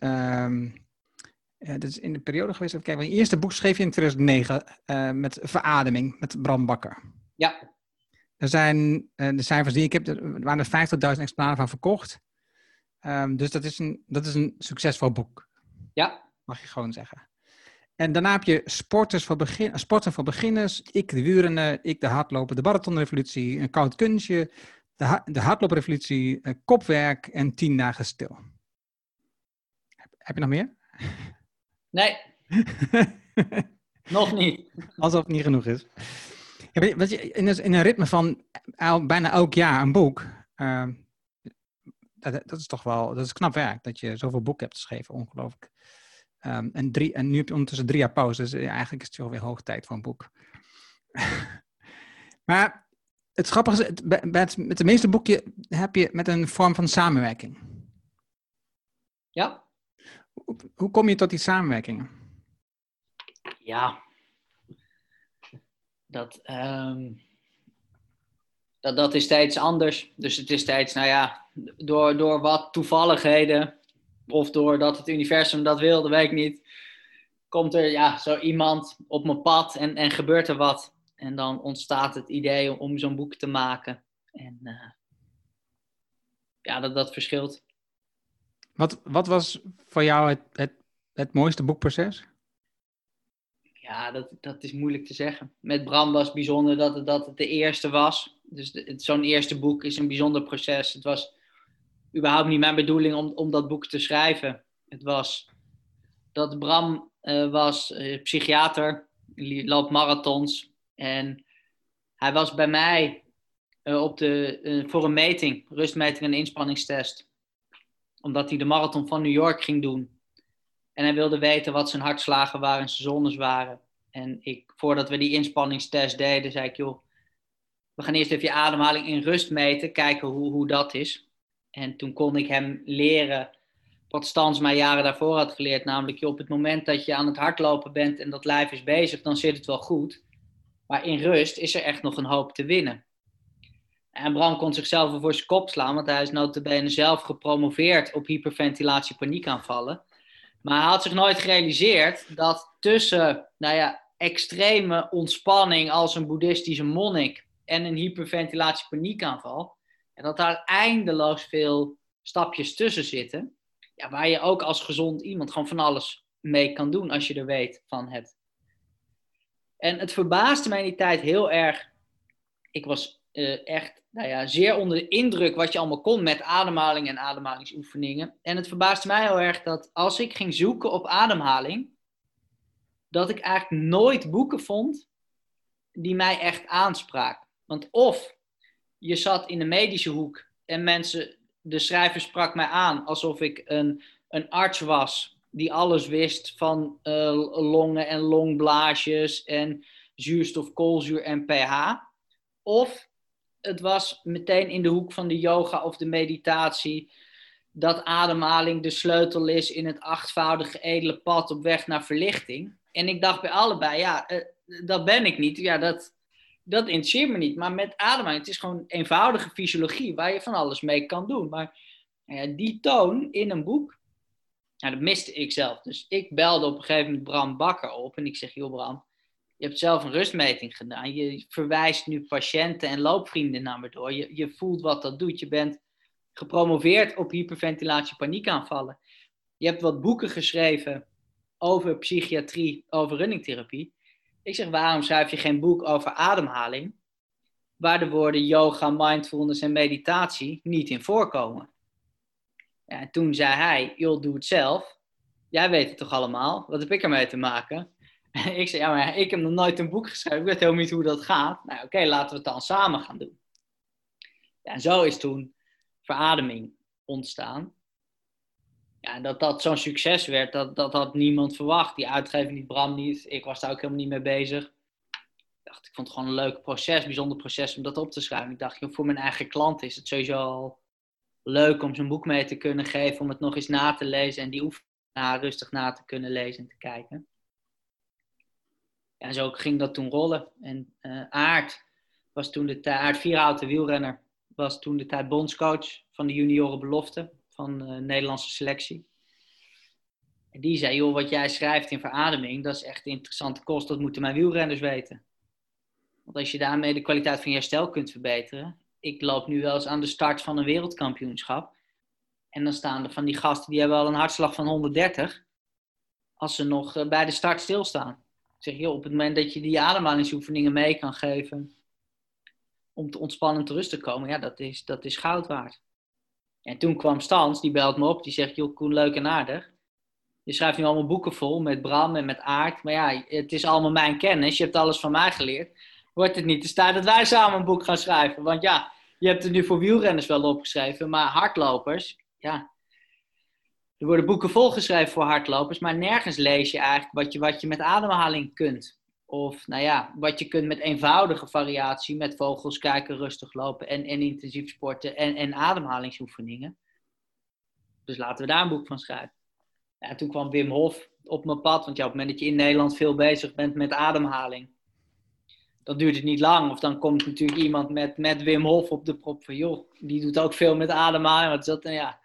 ja, dat is in de periode geweest. Kijk, mijn eerste boek schreef je in 2009 eh, met Verademing, met Bram Bakker. Ja. Er zijn de cijfers die ik heb, er waren er 50.000 exemplaren van verkocht. Ehm, dus dat is, een, dat is een succesvol boek. Ja. Mag je gewoon zeggen. En daarna heb je sporters voor begin, sporten voor beginners. Ik de wielrennen, ik de hardlopen, de marathonrevolutie, een koud kunstje, de, de hardlooprevolutie, kopwerk en tien dagen stil. Heb, heb je nog meer? Nee. nog niet. Alsof het niet genoeg is. In, een, in een ritme van bijna elk jaar een boek. Uh, dat, dat, is toch wel, dat is knap werk dat je zoveel boeken hebt geschreven, ongelooflijk. Um, en, drie, en nu heb je ondertussen drie jaar pauze, dus eigenlijk is het wel weer hoog tijd voor een boek. maar het grappige is, met, met de meeste boeken heb je met een vorm van samenwerking. Ja. Hoe, hoe kom je tot die samenwerkingen? Ja, dat, um, dat, dat is steeds anders. Dus het is steeds, nou ja, door, door wat toevalligheden of doordat het universum dat wil, dat weet ik niet, komt er ja, zo iemand op mijn pad en, en gebeurt er wat. En dan ontstaat het idee om, zo'n boek te maken. En uh, ja, dat, dat verschilt. Wat, wat was voor jou het, het, het mooiste boekproces? Ja, dat, dat is moeilijk te zeggen. Met Bram was het bijzonder dat het, dat het de eerste was. Dus zo'n eerste boek is een bijzonder proces. Het was überhaupt niet mijn bedoeling om, om dat boek te schrijven. Het was dat Bram uh, was uh, psychiater, loopt marathons. En hij was bij mij uh, op de, voor een meting, rustmeting en inspanningstest. Omdat hij de marathon van New York ging doen. En hij wilde weten wat zijn hartslagen waren en zijn zones waren. En ik, voordat we die inspanningstest deden, zei ik, joh, we gaan eerst even je ademhaling in rust meten, kijken hoe, hoe dat is. En toen kon ik hem leren wat Stans mij jaren daarvoor had geleerd. Namelijk, je op het moment dat je aan het hardlopen bent en dat lijf is bezig, dan zit het wel goed. Maar in rust is er echt nog een hoop te winnen. En Bram kon zichzelf wel voor zijn kop slaan, want hij is notabene zelf gepromoveerd op hyperventilatie paniekaanvallen. Maar hij had zich nooit gerealiseerd dat tussen nou ja, extreme ontspanning als een boeddhistische monnik en een hyperventilatie paniekaanval, en dat daar eindeloos veel stapjes tussen zitten. Ja, waar je ook als gezond iemand gewoon van alles mee kan doen als je er weet van het. En het verbaasde mij in die tijd heel erg. Ik was uh, echt nou ja, zeer onder de indruk wat je allemaal kon met ademhaling en ademhalingsoefeningen. En het verbaasde mij heel erg dat als ik ging zoeken op ademhaling, dat ik eigenlijk nooit boeken vond die mij echt aanspraken. Want of je zat in de medische hoek en mensen, de schrijver sprak mij aan alsof ik een, een arts was die alles wist van uh, longen en longblaasjes en zuurstof, koolzuur en pH. Of het was meteen in de hoek van de yoga of de meditatie dat ademhaling de sleutel is in het achtvoudige edele pad op weg naar verlichting. En ik dacht bij allebei, ja, uh, dat ben ik niet. Ja, dat, dat interesseert me niet. Maar met ademhaling, het is gewoon eenvoudige fysiologie waar je van alles mee kan doen. Maar ja, die toon in een boek, ja, dat miste ik zelf. Dus ik belde op een gegeven moment Bram Bakker op en ik zeg, joh Bram, je hebt zelf een rustmeting gedaan. Je verwijst nu patiënten en loopvrienden naar me door. Je, je voelt wat dat doet. Je bent gepromoveerd op hyperventilatie paniekaanvallen. Je hebt wat boeken geschreven over psychiatrie, over runningtherapie. Ik zeg, waarom schrijf je geen boek over ademhaling, waar de woorden yoga, mindfulness en meditatie niet in voorkomen? Ja, en toen zei hij, joh, doe het zelf. Jij weet het toch allemaal? Wat heb ik ermee te maken? ik zei, ja, maar ik heb nog nooit een boek geschreven. Ik weet helemaal niet hoe dat gaat. Nou, oké, laten we het dan samen gaan doen. Ja, en zo is toen verademing ontstaan. Ja, dat dat zo'n succes werd, dat, dat had niemand verwacht. Die uitgever niet, Bram niet. Ik was daar ook helemaal niet mee bezig. Ik dacht, ik vond het gewoon een leuk proces, bijzonder proces om dat op te schrijven. Ik dacht, voor mijn eigen klant is het sowieso al leuk om zo'n boek mee te kunnen geven, om het nog eens na te lezen en die oefeningen rustig na te kunnen lezen en te kijken. En zo ging dat toen rollen. En uh, Aard was toen de tijd, Aard Vierhouten, wielrenner, was toen de tijd bondscoach van de junioren belofte van de Nederlandse selectie. En die zei, joh, wat jij schrijft in verademing, dat is echt interessante kost, dat moeten mijn wielrenners weten. Want als je daarmee de kwaliteit van je herstel kunt verbeteren. Ik loop nu wel eens aan de start van een wereldkampioenschap. En dan staan er van die gasten die hebben al een hartslag van 130. Als ze nog eh, bij de start stilstaan. Zeg, joh, op het moment dat je die ademhalingsoefeningen mee kan geven. Om te ontspannen en te rust te komen. Ja, dat is, dat is goud waard. En toen kwam Stans, die belt me op. Die zegt, joh Koen, leuk en aardig. Je schrijft nu allemaal boeken vol met Bram en met Aard. Maar ja, het is allemaal mijn kennis. Je hebt alles van mij geleerd. Wordt het niet te staan dat wij samen een boek gaan schrijven? Want ja, je hebt het nu voor wielrenners wel opgeschreven. Maar hardlopers, ja. Er worden boeken volgeschreven voor hardlopers. Maar nergens lees je eigenlijk wat je, wat je met ademhaling kunt. Of nou ja, wat je kunt met eenvoudige variatie. Met vogels kijken, rustig lopen en, en intensief sporten. En, en ademhalingsoefeningen. Dus laten we daar een boek van schrijven. Ja, toen kwam Wim Hof op mijn pad. Want ja, op het moment dat je in Nederland veel bezig bent met ademhaling, dan duurt het niet lang. Of dan komt natuurlijk iemand met, met Wim Hof op de prop van, joh, die doet ook veel met ademhaling. Wat is dat? Nou ja,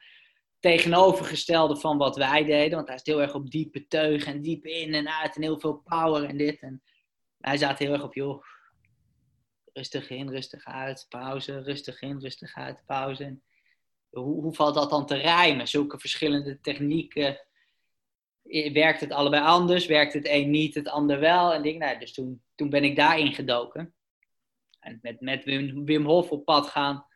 tegenovergestelde van wat wij deden. Want hij is heel erg op diepe teugen en diep in en uit en heel veel power en dit. En wij zaten heel erg op, joh, rustig in, rustig uit, pauze, rustig in, rustig uit, pauze. Hoe, hoe valt dat dan te rijmen? Zulke verschillende technieken werkt het allebei anders, werkt het een niet, het ander wel. En ding, nou, dus toen, toen ben ik daarin gedoken. En met, met Wim, Wim Hof op pad gaan,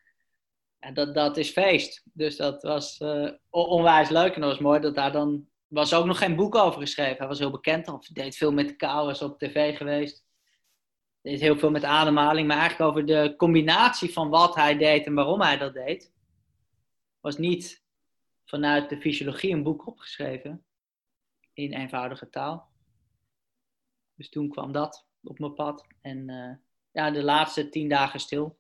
en dat, dat is feest. Dus dat was uh, onwijs leuk. En dat was mooi dat daar dan... was ook nog geen boek over geschreven. Hij was heel bekend. Of deed veel met kou, was op tv geweest. Deed heel veel met ademhaling. Maar eigenlijk over de combinatie van wat hij deed en waarom hij dat deed. Was niet vanuit de fysiologie een boek opgeschreven in eenvoudige taal. Dus toen kwam dat op mijn pad. En uh, ja, de laatste tien dagen stil.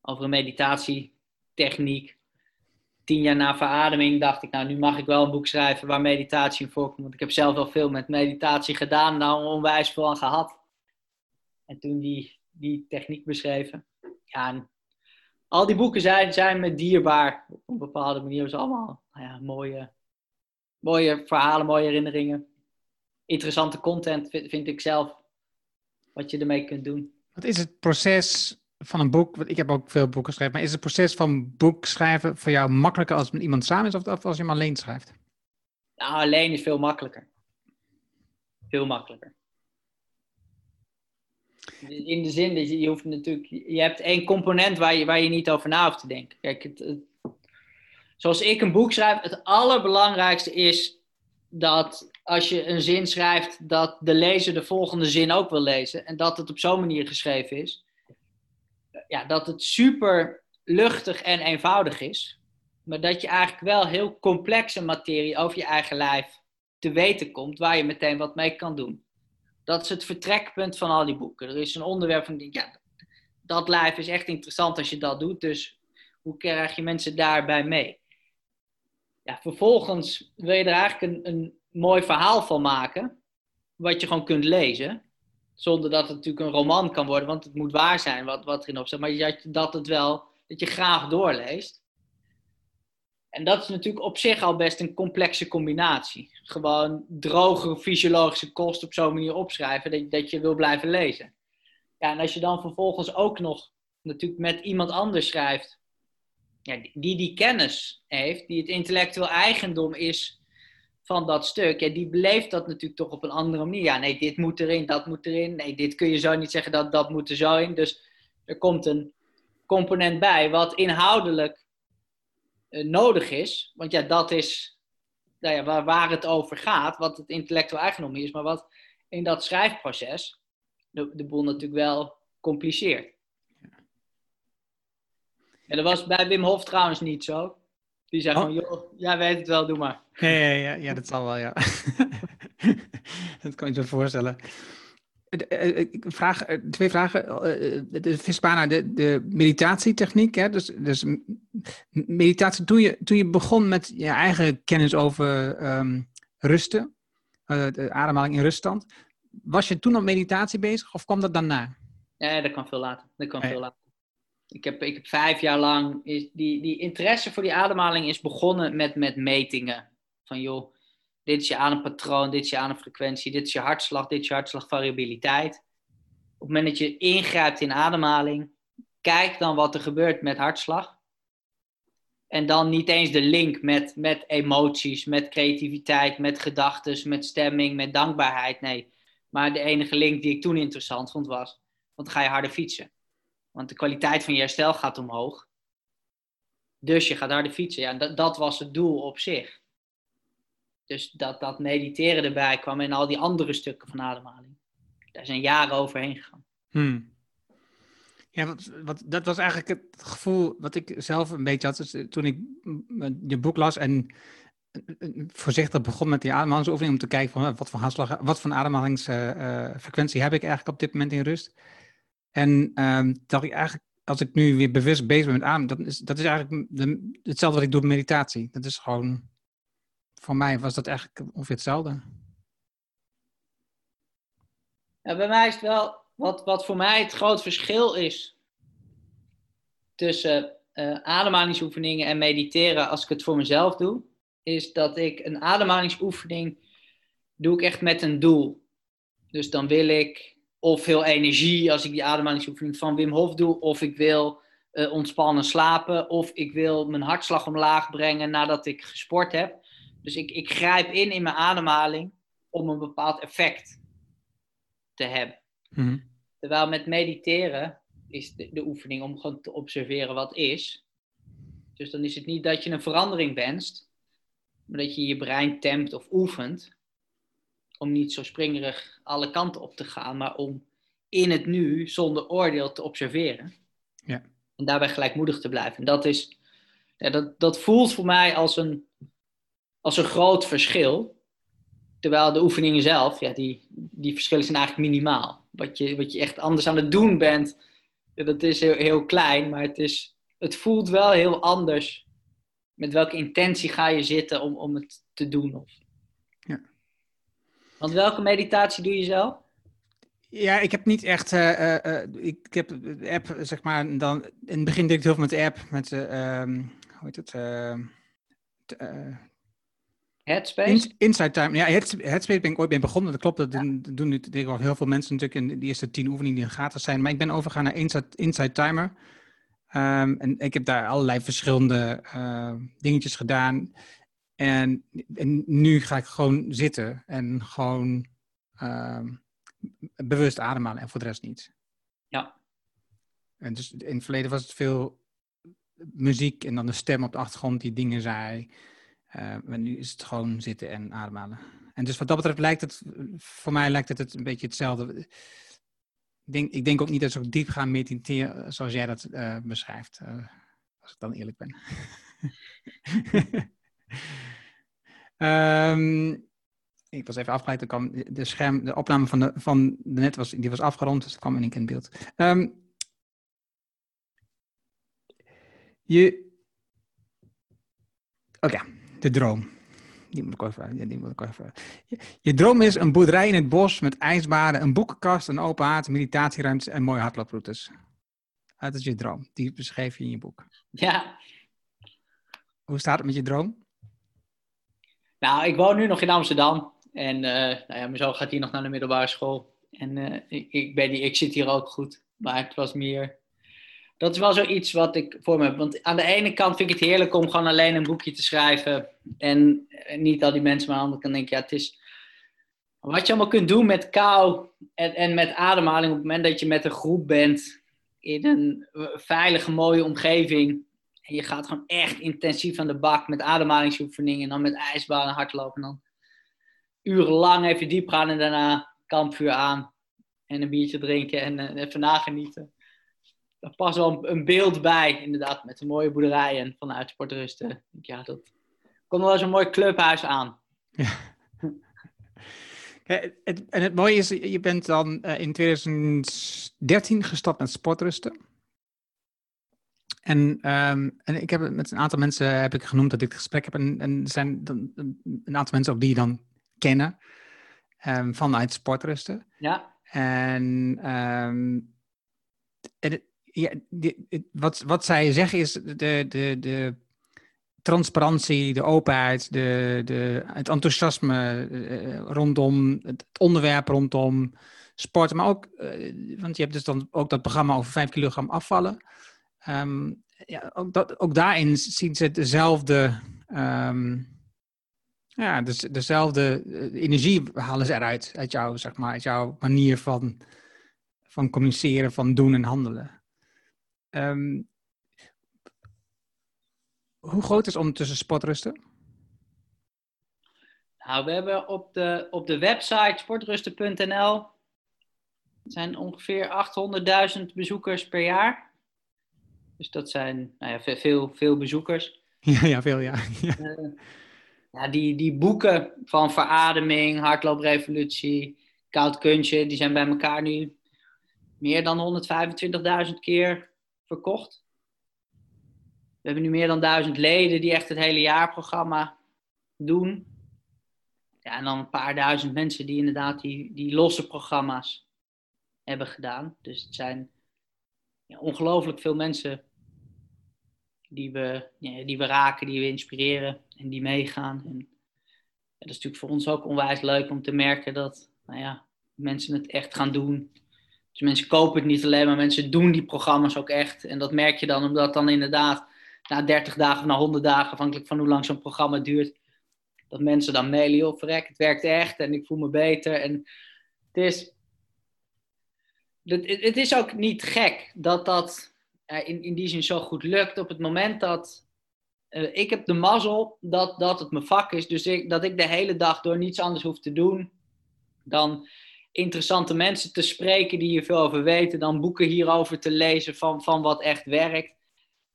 Over een meditatietechniek. Tien jaar na verademing dacht ik, nou nu mag ik wel een boek schrijven waar meditatie in voorkomt. Want ik heb zelf wel veel met meditatie gedaan, nou onwijs veel aan gehad. En toen die, die techniek beschreven. Ja, al die boeken zijn, zijn me dierbaar. Op een bepaalde manier. is allemaal nou ja, mooie, mooie verhalen, mooie herinneringen. Interessante content vind, ik zelf. Wat je ermee kunt doen. Wat is het proces van een boek? Ik heb ook veel boeken geschreven. Maar is het proces van boek schrijven voor jou makkelijker als het met iemand samen is of als je hem alleen schrijft? Nou, alleen is veel makkelijker. Veel makkelijker. In de zin dat je, je hoeft natuurlijk, je hebt één component waar je, waar je niet over na hoeft te denken. Kijk, het zoals ik een boek schrijf, het allerbelangrijkste is dat als je een zin schrijft, dat de lezer de volgende zin ook wil lezen. En dat het op zo'n manier geschreven is. Ja, dat het super luchtig en eenvoudig is. Maar dat je eigenlijk wel heel complexe materie over je eigen lijf te weten komt, waar je meteen wat mee kan doen. Dat is het vertrekpunt van al die boeken. Er is een onderwerp van, ja, dat lijf is echt interessant als je dat doet. Dus hoe krijg je mensen daarbij mee? ja, vervolgens wil je er eigenlijk een, een mooi verhaal van maken, wat je gewoon kunt lezen. Zonder dat het natuurlijk een roman kan worden, want het moet waar zijn wat, wat erin op staat. Maar dat, het wel, dat je graag doorleest. En dat is natuurlijk op zich al best een complexe combinatie. Gewoon droge fysiologische kost op zo'n manier opschrijven dat, dat je wil blijven lezen. Ja, en als je dan vervolgens ook nog natuurlijk met iemand anders schrijft, ja, die die kennis heeft, die het intellectueel eigendom is van dat stuk, ja, die beleeft dat natuurlijk toch op een andere manier. Ja, nee, dit moet erin, dat moet erin. Nee, dit kun je zo niet zeggen, dat, dat moet er zo in. Dus er komt een component bij wat inhoudelijk uh, nodig is. Want ja, dat is nou ja, waar, waar het over gaat, wat het intellectueel eigendom is, maar wat in dat schrijfproces de, de boel natuurlijk wel compliceert. Ja, dat was bij Wim Hof trouwens niet zo. Die zei oh. van, joh, jij weet het wel, doe maar. Ja, ja, ja, ja dat zal wel, ja. dat kan je je voorstellen. Eh, eh, vraag, eh, twee vragen. De Vispana, de, de meditatietechniek. Hè? Dus, dus meditatie, toen je, toen je begon met je eigen kennis over um, rusten, de ademhaling in ruststand, was je toen op meditatie bezig of kwam dat daarna? Ja, dat kan veel later. Dat kan veel later. Ik heb, ik heb vijf jaar lang, is die, die interesse voor die ademhaling is begonnen met, met metingen. Van joh, dit is je adempatroon, dit is je ademfrequentie, dit is je hartslag, dit is je hartslagvariabiliteit. op het moment dat je ingrijpt in ademhaling, kijk dan wat er gebeurt met hartslag. En dan niet eens de link met, met emoties, met creativiteit, met gedachten, met stemming, met dankbaarheid. Nee. Maar de enige link die ik toen interessant vond was, want ga je harder fietsen. Want de kwaliteit van je herstel gaat omhoog. Dus je gaat harder fietsen. Ja, dat, dat was het doel op zich. Dus dat, dat mediteren erbij kwam en al die andere stukken van ademhaling. Daar zijn jaren overheen gegaan. Hmm. Ja, wat, dat was eigenlijk het gevoel wat ik zelf een beetje had dus, toen ik je boek las en voorzichtig begon met die ademhalingsoefening om te kijken van wat voor wat voor ademhalingsfrequentie heb ik eigenlijk op dit moment in rust. En um, dacht ik eigenlijk, als ik nu weer bewust bezig ben met adem, dat is, dat is eigenlijk de, hetzelfde wat ik doe met meditatie. Dat is gewoon, voor mij was dat eigenlijk ongeveer hetzelfde. Ja, bij mij is het wel, wat, wat voor mij het groot verschil is tussen uh, ademhalingsoefeningen en mediteren als ik het voor mezelf doe, is dat ik een ademhalingsoefening doe ik echt met een doel. Dus dan wil ik of veel energie als ik die ademhalingsoefening van Wim Hof doe, of ik wil uh, ontspannen slapen, of ik wil mijn hartslag omlaag brengen nadat ik gesport heb. Dus ik, ik grijp in in mijn ademhaling om een bepaald effect te hebben. Mhm. Terwijl met mediteren is de, de, oefening om gewoon te observeren wat is. Dus dan is het niet dat je een verandering wenst, maar dat je je brein tempt of oefent om niet zo springerig alle kanten op te gaan, maar om in het nu zonder oordeel te observeren. Ja. En daarbij gelijkmoedig te blijven. En dat, is, ja, dat, dat voelt voor mij als een, als een groot verschil. Terwijl de oefeningen zelf, ja, die, die verschillen zijn eigenlijk minimaal. Wat je, wat je echt anders aan het doen bent, dat is heel, heel klein, maar het, is, het voelt wel heel anders. Met welke intentie ga je zitten om, om het te doen? Of... Want welke meditatie doe je zelf? Ja, ik heb niet echt. Uh, uh, ik heb de app, zeg maar. Dan, in het begin deed ik heel veel met de app. Met. Uh, hoe heet het? Headspace? inside Time. Ja, Headspace ben ik ooit mee begonnen. Dat klopt. Dat doen nu tegenwoordig heel veel mensen natuurlijk in de eerste tien oefeningen die gratis zijn. Maar ik ben overgegaan naar Inside, inside Timer. Um, en ik heb daar allerlei verschillende dingetjes gedaan. En, en, nu ga ik gewoon zitten en gewoon um, bewust ademhalen en voor de rest niet. Ja. En dus in het verleden was het veel muziek en dan de stem op de achtergrond die dingen zei. Uh, maar nu is het gewoon zitten en ademhalen. En dus wat dat betreft lijkt het, voor mij lijkt het, het een beetje hetzelfde. Ik denk, ik denk ook niet dat zo diep gaan mediteren zoals jij dat uh, beschrijft. Uh, als ik dan eerlijk ben. um, ik was even afgeleid, kwam de, scherm, de opname van de, van de net was, die was afgerond, dus dat kwam in één keer in beeld. Um, je. Oké, okay, de droom. Die moet ik even. Die moet ik even. Je, je, droom is een boerderij in het bos met ijsbaden, een boekenkast, een open haard, meditatieruimtes en mooie hardlooproutes. Dat is je droom. Die beschreef je in je boek. Ja. Hoe staat het met je droom? Nou, ik woon nu nog in Amsterdam. En uh, nou ja, mijn zoon gaat hier nog naar de middelbare school. En uh, ik, ik, ben, ik zit hier ook goed. Maar het was meer. Dat is wel zoiets wat ik voor me heb. Want aan de ene kant vind ik het heerlijk om gewoon alleen een boekje te schrijven. En, en niet al die mensen, maar aan de andere kant denk ik, ja, het is. Wat je allemaal kunt doen met kou en, en met ademhaling op het moment dat je met een groep bent in een veilige, mooie omgeving. En je gaat gewoon echt intensief aan de bak met ademhalingsoefeningen en dan met ijsbanen hardlopen. En dan urenlang even diep gaan en daarna kampvuur aan. En een biertje drinken en uh, even nagenieten. Daar past wel een, beeld bij, inderdaad, met een mooie boerderij en vanuit sportrusten. Ja, dat komt wel eens een mooi clubhuis aan. Ja. en het mooie is, je bent dan uh, in 2013 gestapt met sportrusten. En, um, en ik heb met een aantal mensen heb ik genoemd dat ik het gesprek heb. En, en er zijn dan een aantal mensen ook die je dan kennen um, vanuit sportrusten. Ja. En, um, en ja, die, wat, wat zij zeggen is de, de, de transparantie, de openheid, de, de, het enthousiasme uh, rondom het onderwerp rondom sporten, maar ook, uh, want je hebt dus dan ook dat programma over 5 kilogram afvallen. Um, ja, ook, dat, ook daarin zien ze dezelfde, um, ja, dus, dezelfde energie halen ze eruit, uit jou, zeg maar, jouw manier van, van communiceren, van doen en handelen. Um, hoe groot is ondertussen sportrusten? Nou, we hebben op de, op de website sportrusten.nl zijn ongeveer 800.000 bezoekers per jaar. Dus dat zijn nou ja, veel, veel bezoekers. Ja, ja veel, ja. ja. Uh, ja die, die boeken van verademing, hardlooprevolutie, koud kunstje, die zijn bij elkaar nu meer dan 125.000 keer verkocht. We hebben nu meer dan duizend leden die echt het hele jaarprogramma doen. Ja, en dan een paar duizend mensen die inderdaad die, die losse programma's hebben gedaan. Dus het zijn ongelooflijk veel mensen die we, ja, die we raken, die we inspireren en die meegaan. En dat is natuurlijk voor ons ook onwijs leuk om te merken dat nou ja, mensen het echt gaan doen. Dus mensen kopen het niet alleen, maar mensen doen die programma's ook echt. En dat merk je dan omdat dan inderdaad na 30 dagen of na 100 dagen, afhankelijk van hoe lang zo'n programma duurt, dat mensen dan mailen, joh, verrek, het werkt echt en ik voel me beter. En het is, het, is ook niet gek dat dat in, in die zin zo goed lukt op het moment dat uh, ik heb de mazzel dat, dat het mijn vak is. Dus ik, dat ik de hele dag door niets anders hoef te doen dan interessante mensen te spreken die hier veel over weten. Dan boeken hierover te lezen van, van wat echt werkt.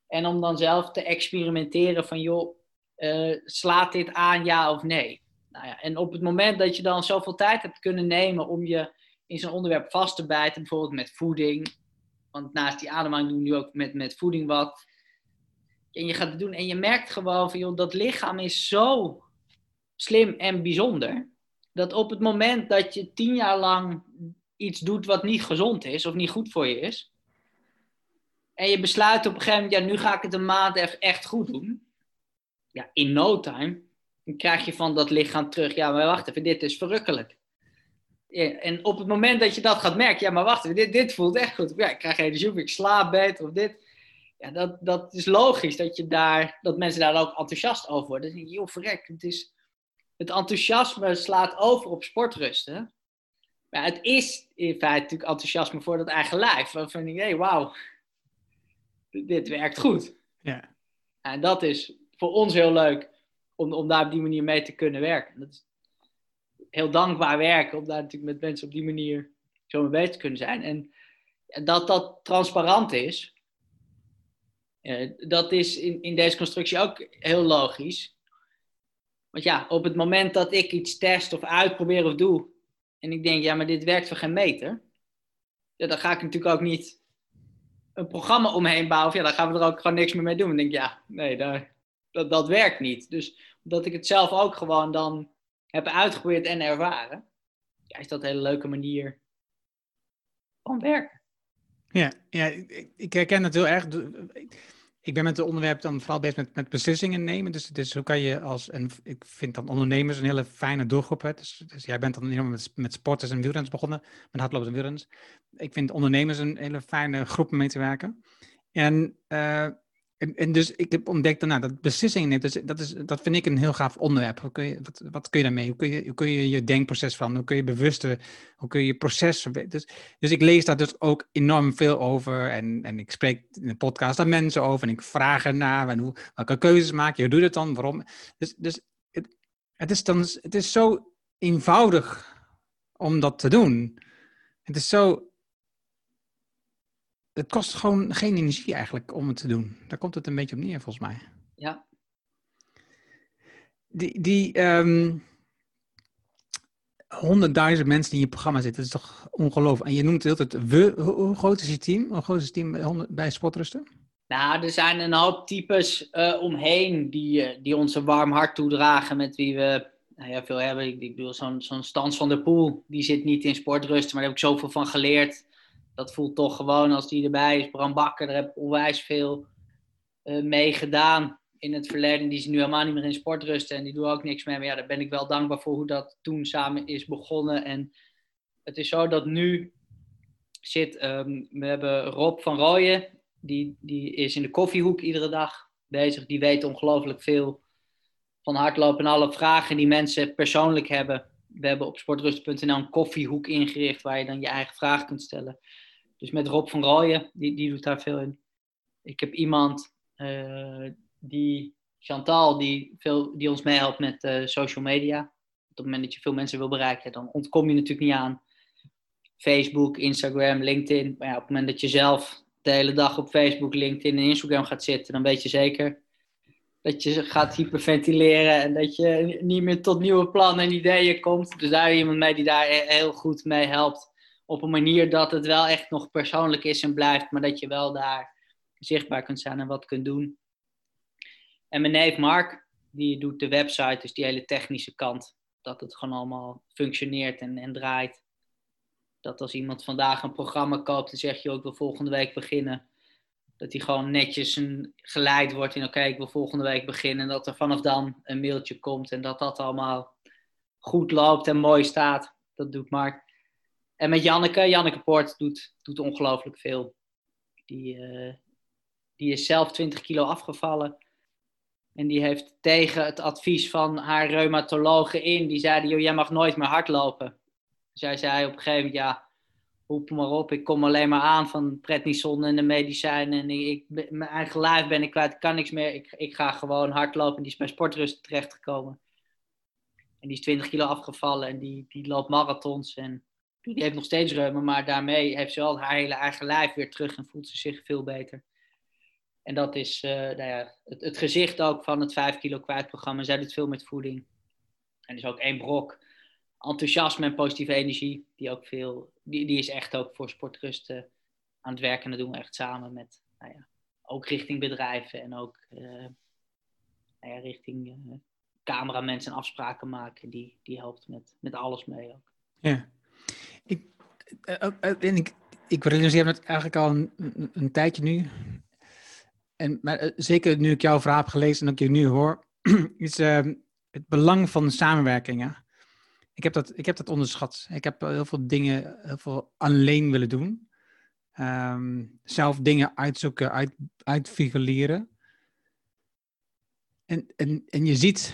En om dan zelf te experimenteren van, joh, uh, slaat dit aan, ja of nee? Nou ja, en op het moment dat je dan zoveel tijd hebt kunnen nemen om je in zo'n onderwerp vast te bijten, bijvoorbeeld met voeding, want naast die ademhaling doen we nu ook met, met voeding wat. En je gaat het doen en je merkt gewoon van, joh, dat lichaam is zo slim en bijzonder, dat op het moment dat je tien jaar lang iets doet wat niet gezond is of niet goed voor je is, en je besluit op een gegeven moment, ja, nu ga ik het een maand even echt goed doen. Ja, in no time. Dan krijg je van dat lichaam terug, ja, maar wacht even, dit is verrukkelijk. Ja, en op het moment dat je dat gaat merken, ja, maar wacht dit, dit voelt echt goed. Ja, ik krijg energie, ik slaap beter of dit. Ja, dat, dat is logisch dat, je daar, dat mensen daar ook enthousiast over worden. Dan denk je, joh, verrek, het, is, het enthousiasme slaat over op sportrusten. Maar het is in feite natuurlijk enthousiasme voor dat eigen lijf. Waarvan je, hey, wauw, dit werkt goed. Ja. En dat is voor ons heel leuk om, om daar op die manier mee te kunnen werken. Dat is heel dankbaar werken om daar natuurlijk met mensen op die manier zo mee bezig te kunnen zijn. En dat dat transparant is, eh, dat is in, in deze constructie ook heel logisch. Want ja, op het moment dat ik iets test of uitprobeer of doe, en ik denk, ja, maar dit werkt voor geen meter, ja, dan ga ik natuurlijk ook niet een programma omheen bouwen, ja, dan gaan we er ook gewoon niks meer mee doen. Dan denk ik, ja, nee, daar, dat, dat werkt niet. Dus omdat ik het zelf ook gewoon dan heb uitgeprobeerd en ervaren, ja, is dat een hele leuke manier van werken. Ja, ja ik, herken het heel erg ik ben met het onderwerp dan vooral bezig met, met beslissingen nemen. Dus, dus hoe kan je als, en ik vind dan ondernemers een hele fijne doelgroep. Hè? Dus, dus jij bent dan helemaal met, met sporters en wielrenners begonnen, met hardlopers en wielrenners. Ik vind ondernemers een hele fijne groep om mee te werken. En uh, en, en, dus ik heb ontdekt nou, dat beslissingen neemt, dat, dat, is, dat vind ik een heel gaaf onderwerp. Hoe kun je, wat, kun je daarmee? Hoe kun je, je denkproces van? Hoe kun je bewuste, hoe kun je proces dus, dus ik lees daar dus ook enorm veel over en, en ik spreek in de podcast daar mensen over en ik vraag ernaar en hoe, welke keuzes maak je, hoe doe je het dan, waarom? Dus, dus het, is dan, het is zo eenvoudig om dat te doen. Het is zo het kost gewoon geen energie eigenlijk om het te doen. Daar komt het een beetje op neer, volgens mij. Ja. Die, die um, honderdduizend mensen die in je programma zitten, dat is toch ongelooflijk. En je noemt het altijd we. Hoe, groot is je team? Hoe groot is het team bij, Sportrusten? Nou, er zijn een hoop types uh, omheen die, uh, die ons een warm hart toedragen, met wie we nou ja, veel hebben. Ik, ik bedoel, zo'n zo'n Stans van der Poel, die zit niet in Sportrusten, maar daar heb ik zoveel van geleerd dat voelt toch gewoon als die erbij is. Bram Bakker, daar heb ik onwijs veel uh, mee gedaan in het verleden. Die is nu helemaal niet meer in sportrusten en die doet ook niks meer. Maar ja, daar ben ik wel dankbaar voor hoe dat toen samen is begonnen. En het is zo dat nu zit, ehm, we hebben Rob van Rooyen, die, die is in de koffiehoek iedere dag bezig. Die weet ongelooflijk veel van hardlopen en alle vragen die mensen persoonlijk hebben. We hebben op sportrust.nl een koffiehoek ingericht waar je dan je eigen vragen kunt stellen. Dus met Rob van Rooyen, die, die doet daar veel in. Ik heb iemand uh, die, Chantal, die, veel, die ons meehelpt met uh, social media. Op het moment dat je veel mensen wil bereiken, dan ontkom je natuurlijk niet aan. Facebook, Instagram, LinkedIn. Maar ja, op het moment dat je zelf de hele dag op Facebook, LinkedIn en Instagram gaat zitten, dan weet je zeker dat je gaat hyperventileren en dat je niet meer tot nieuwe plannen en ideeën komt. Dus daar iemand mee die daar heel goed mee helpt. Op een manier dat het wel echt nog persoonlijk is en blijft, maar dat je wel daar zichtbaar kunt zijn en wat kunt doen. En mijn neef Mark, die doet de website, dus die hele technische kant. Dat het gewoon allemaal functioneert en, en draait. Dat als iemand vandaag een programma koopt en zegt, joh, ik wil volgende week beginnen. Dat hij gewoon netjes een, geleid wordt in, oké, ik wil volgende week beginnen. En dat er vanaf dan een mailtje komt en dat dat allemaal goed loopt en mooi staat. Dat doet Mark. En met Janneke, Janneke Poort doet, doet ongelooflijk veel. Die, uh, die is zelf 20 kilo afgevallen. En die heeft tegen het advies van haar reumatologen in, die zeiden, joh, jij mag nooit meer hardlopen. Zij zei op een gegeven moment, ja, roep maar op, ik kom alleen maar aan van prednison en de medicijnen. En ik, mijn eigen lijf ben ik kwijt, ik kan niks meer. Ik, ik ga gewoon hardlopen. Die is bij sportrust terechtgekomen. En die is 20 kilo afgevallen en die, die loopt marathons. En die heeft nog steeds reuma, maar daarmee heeft ze wel haar hele eigen lijf weer terug en voelt ze zich veel beter. En dat is uh, nou ja, het, het, gezicht ook van het 5 kilo kwijt programma. Zij doet veel met voeding. En is ook één brok enthousiasme en positieve energie. Die, ook veel, die, die is echt ook voor sportrust uh, aan het werken. En dat doen we echt samen met, nou ja, ook richting bedrijven en ook uh, nou ja, richting cameramensen en afspraken maken. Die, die helpt met, met alles mee ook. Ja, ik, en ik, ik realiseer het eigenlijk al een, tijdje nu en maar, eh, zeker nu ik jouw verhaal heb gelezen en ook je nu hoor, is uh, het belang van samenwerkingen. Ik heb, dat, ik heb dat onderschat. Ik heb heel veel dingen heel veel alleen willen doen. Um, zelf dingen uitzoeken, uit, uitfigureren. En, en, en je ziet,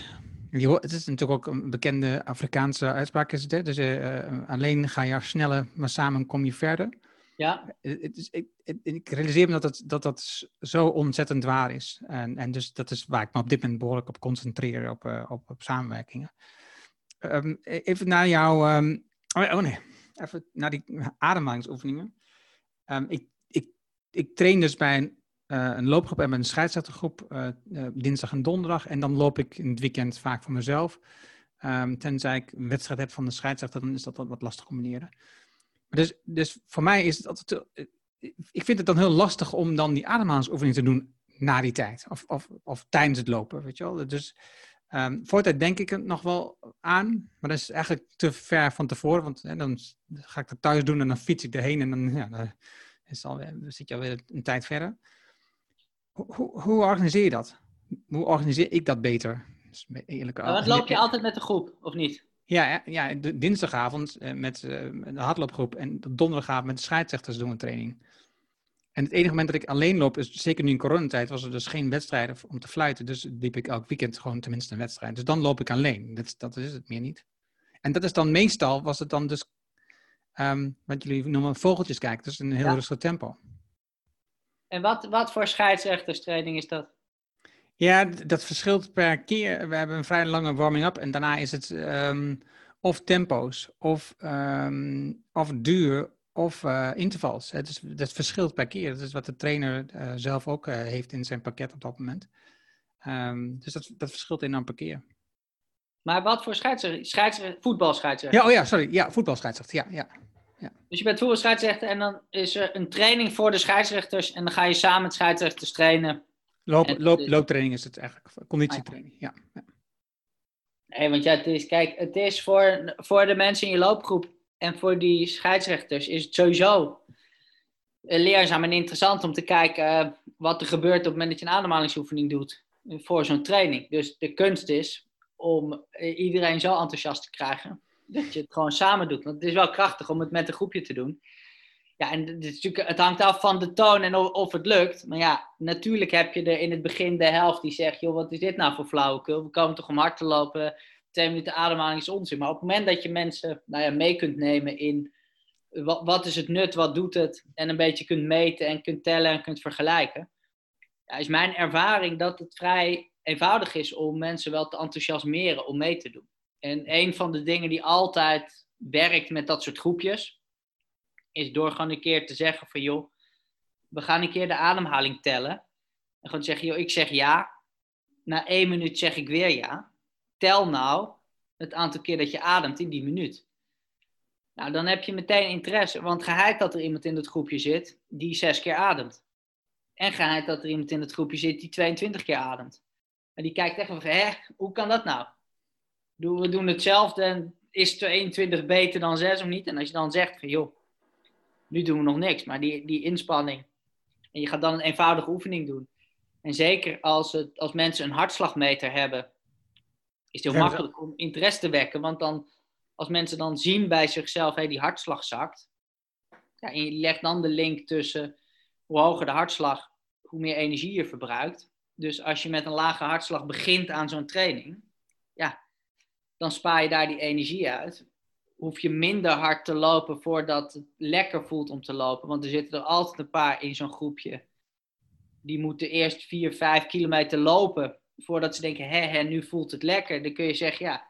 het is natuurlijk ook een bekende Afrikaanse uitspraak, is het, hè? Dus uh, alleen ga je sneller, maar samen kom je verder. Ja. Het is, ik, ik, realiseer me dat, het, dat dat zo ontzettend waar is. En, en dus dat is waar ik me op dit moment behoorlijk op concentreer, op, uh, op, op samenwerkingen. Um, even naar jouw... Um, oh, oh, nee, even naar die ademhalingsoefeningen. Um, ik, ik, ik train dus bij een, een loopgroep en een scheidsrechtergroep uh, dinsdag en donderdag. En dan loop ik in het weekend vaak voor mezelf. tenzij ik een wedstrijd heb van de scheidsrechter, dan is dat wat lastig combineren. Dus, dus voor mij is het altijd. Eh, ik vind het dan heel lastig om dan die ademhalingsoefening te doen na die tijd. Of, of, of tijdens het lopen, weet je wel. Dus um, voor denk ik het nog wel aan. Maar dat is eigenlijk te ver van tevoren. Want hè, dan ga ik dat thuis doen en dan fiets ik erheen. En dan, ja, dan, is dan zit je alweer een tijd verder. Hoe, hoe, organiseer je dat? Hoe organiseer ik dat beter? Eerlijk, wat loop je altijd met de groep, of niet? Ja, ja de dinsdagavond uh, met uh, de hardloopgroep en donderdagavond met de scheidsrechters doen we training. En het enige moment dat ik alleen loop, is zeker nu in coronatijd, was er dus geen wedstrijden om te fluiten. Dus liep ik elk weekend gewoon tenminste een wedstrijd. Dus dan loop ik alleen. Dat, dat is het meer niet. En dat is dan meestal, was het dan dus, um, wat jullie noemen vogeltjes kijken. Dus een heel ja. rustig tempo. En wat, wat voor scheidsrechterstraining is dat? Ja, dat verschilt per keer. We hebben een vrij lange warming-up en daarna is het um, of tempo's, of, um, of duur, of uh, intervals. Het is, dat verschilt per keer. Dat is wat de trainer uh, zelf ook uh, heeft in zijn pakket op dat moment. Um, dus dat, dat verschilt enorm per keer. Maar wat voor scheidsrechter? scheidsrechter voetbalscheidsrechter? Ja, oh ja, sorry. Ja, voetbalscheidsrechter. Ja, ja. Ja. Dus je bent voetbalscheidsrechter en dan is er een training voor de scheidsrechters en dan ga je samen met scheidsrechters trainen Loop, loop, looptraining is het eigenlijk, conditietraining, ja. ja. Nee, want ja, het is, kijk, het is voor, voor de mensen in je loopgroep en voor die scheidsrechters is het sowieso leerzaam en interessant om te kijken uh, wat er gebeurt op het moment dat je een ademhalingsoefening doet voor zo'n training. Dus de kunst is om iedereen zo enthousiast te krijgen dat je het gewoon samen doet. Want het is wel krachtig om het met een groepje te doen. Ja, en het, het hangt af van de toon en of, of, het lukt. Maar ja, natuurlijk heb je er in het begin de helft die zegt: joh, wat is dit nou voor flauwekul? We komen toch om hard te lopen. Twee minuten ademhaling is onzin. Maar op het moment dat je mensen nou ja, mee kunt nemen in wat, wat is het nut, wat doet het, en een beetje kunt meten en kunt tellen en kunt vergelijken, ja, is mijn ervaring dat het vrij eenvoudig is om mensen wel te enthousiasmeren om mee te doen. En een van de dingen die altijd werkt met dat soort groepjes, is door gewoon een keer te zeggen van joh, we gaan een keer de ademhaling tellen. En gewoon zeggen, joh, ik zeg ja. Na één minuut zeg ik weer ja. Tel nou het aantal keer dat je ademt in die minuut. Nou, dan heb je meteen interesse, want geheid dat er iemand in het groepje zit die zes keer ademt. En geheid dat er iemand in het groepje zit die 22 keer ademt. En die kijkt echt van, hè, hoe kan dat nou? We doen hetzelfde en is 22 beter dan 6 of niet? En als je dan zegt van, joh, nu doen we nog niks, maar die, die inspanning. En je gaat dan een eenvoudige oefening doen. En zeker als, het, als mensen een hartslagmeter hebben, is het heel makkelijk om interesse te wekken. Want dan, als mensen dan zien bij zichzelf, hey, die hartslag zakt. Ja, en je legt dan de link tussen hoe hoger de hartslag, hoe meer energie je verbruikt. Dus als je met een lage hartslag begint aan zo'n training, dan spaar je daar die energie uit. Hoef je minder hard te lopen voordat het lekker voelt om te lopen. Want er zitten er altijd een paar in zo'n groepje. Die moeten eerst 4, 5 kilometer lopen voordat ze denken, hè, hè, nu voelt het lekker. Dan kun je zeggen, ja,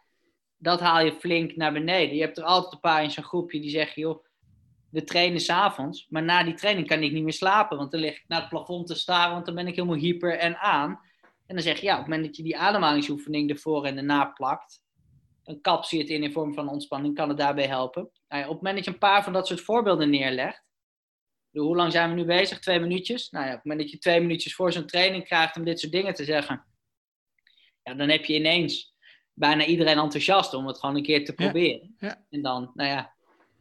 dat haal je flink naar beneden. Je hebt er altijd een paar in zo'n groepje die zeggen, joh, we trainen s'avonds, maar na die training kan ik niet meer slapen, want dan lig ik naar het plafond te staren, want dan ben ik helemaal hyper en aan. En dan zeg je, ja, op het moment dat je die ademhalingsoefening ervoor en erna plakt, dan kap je het in in vorm van ontspanning, kan het daarbij helpen. Nou ja, op het moment dat je een paar van dat soort voorbeelden neerlegt, hoe lang zijn we nu bezig? Twee minuutjes? Nou ja, op het moment dat je twee minuutjes voor zo'n training krijgt om dit soort dingen te zeggen, ja, dan heb je ineens bijna iedereen enthousiast om het gewoon een keer te proberen. Ja. En dan, nou ja,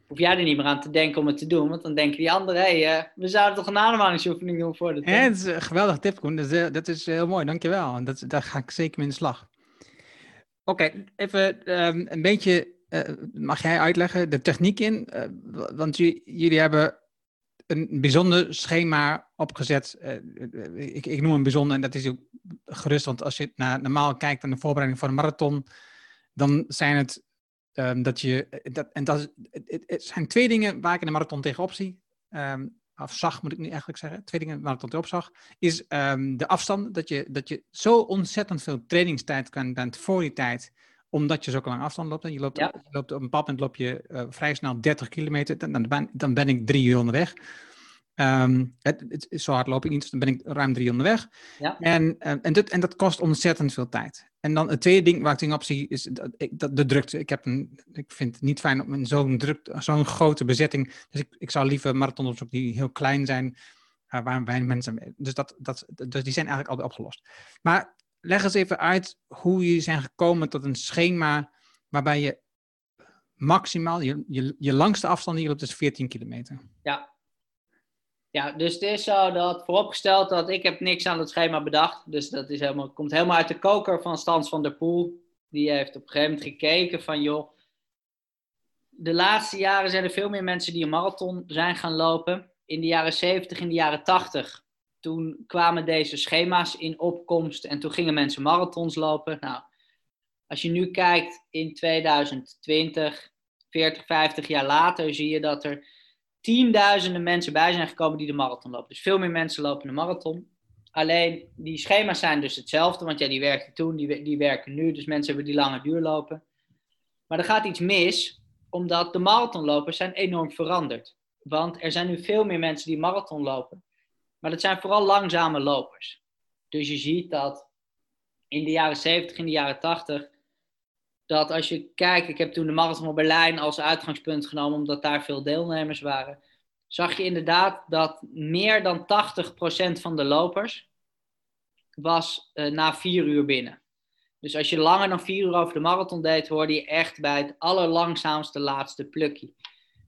hoef jij er niet meer aan te denken om het te doen. Want dan denken die anderen, hé, hey, uh, we zouden toch een ademhalingsoefening doen voor de Ja, dat is een geweldig tip, Koen. Dat is, uh, dat is heel mooi, dankjewel. En dat, daar ga ik zeker mee in de slag. Oké, even um, een beetje, uh, mag jij uitleggen, de techniek in? want jullie hebben een bijzonder schema opgezet. ik, ik, noem hem bijzonder en dat is ook gerust, want als je naar, normaal kijkt naar de voorbereiding voor een marathon, dan zijn het Um, dat je, eh, dat, en dat, het, het, zijn twee dingen waar ik in de marathon tegenop zie. Um, of zag, moet ik nu eigenlijk zeggen. Twee dingen waar ik tegenop zag. Is um, de afstand. Dat je, dat je zo ontzettend veel trainingstijd kan bent voor die tijd. Omdat je zo lang afstand loopt. En je loopt, ja. je loopt op een bepaald moment loop je uh, vrij snel 30 kilometer. Dan, dan, ben, dan ben ik drie uur onderweg. Um, het, het, zo hard loop ik niet, dus dan ben ik ruim drie onderweg. Ja. En, uh, en, dit, en dat kost ontzettend veel tijd. En dan het tweede ding waar ik tegenop zie, is dat, dat de drukte. Ik, heb een, ik vind het niet fijn om in zo'n zo'n grote bezetting. Dus ik, ik zou liever marathons opzoeken die heel klein zijn, uh, waar weinig mensen. Dus, dat, dat, dus die zijn eigenlijk al opgelost. Maar leg eens even uit hoe jullie zijn gekomen tot een schema waarbij je maximaal, je, je, je langste afstand hier op is 14 kilometer. Ja, ja, dus het is zo dat vooropgesteld dat ik heb niks aan het schema bedacht. Dus dat is helemaal, komt helemaal uit de koker van Stans van der Poel. Die heeft op een gegeven moment gekeken van joh, de laatste jaren zijn er veel meer mensen die een marathon zijn gaan lopen. In de jaren 70, in de jaren 80, toen kwamen deze schema's in opkomst en toen gingen mensen marathons lopen. Nou, als je nu kijkt in 2020, 40, 50 jaar later, zie je dat er tienduizenden mensen bij zijn gekomen die de marathon lopen. Dus veel meer mensen lopen de marathon. Alleen die schema's zijn dus hetzelfde, want ja, die werkten toen, die, die werken nu. Dus mensen hebben die lange duur lopen. Maar er gaat iets mis, omdat de marathonlopers zijn enorm veranderd. Want er zijn nu veel meer mensen die marathon lopen. Maar dat zijn vooral langzame lopers. Dus je ziet dat in de jaren 70, in de jaren 80, dat als je kijkt, ik heb toen de Marathon van Berlijn als uitgangspunt genomen, omdat daar veel deelnemers waren, zag je inderdaad dat meer dan 80% van de lopers was uh, na vier uur binnen. Dus als je langer dan vier uur over de marathon deed, hoorde je echt bij het allerlangzaamste laatste plukje.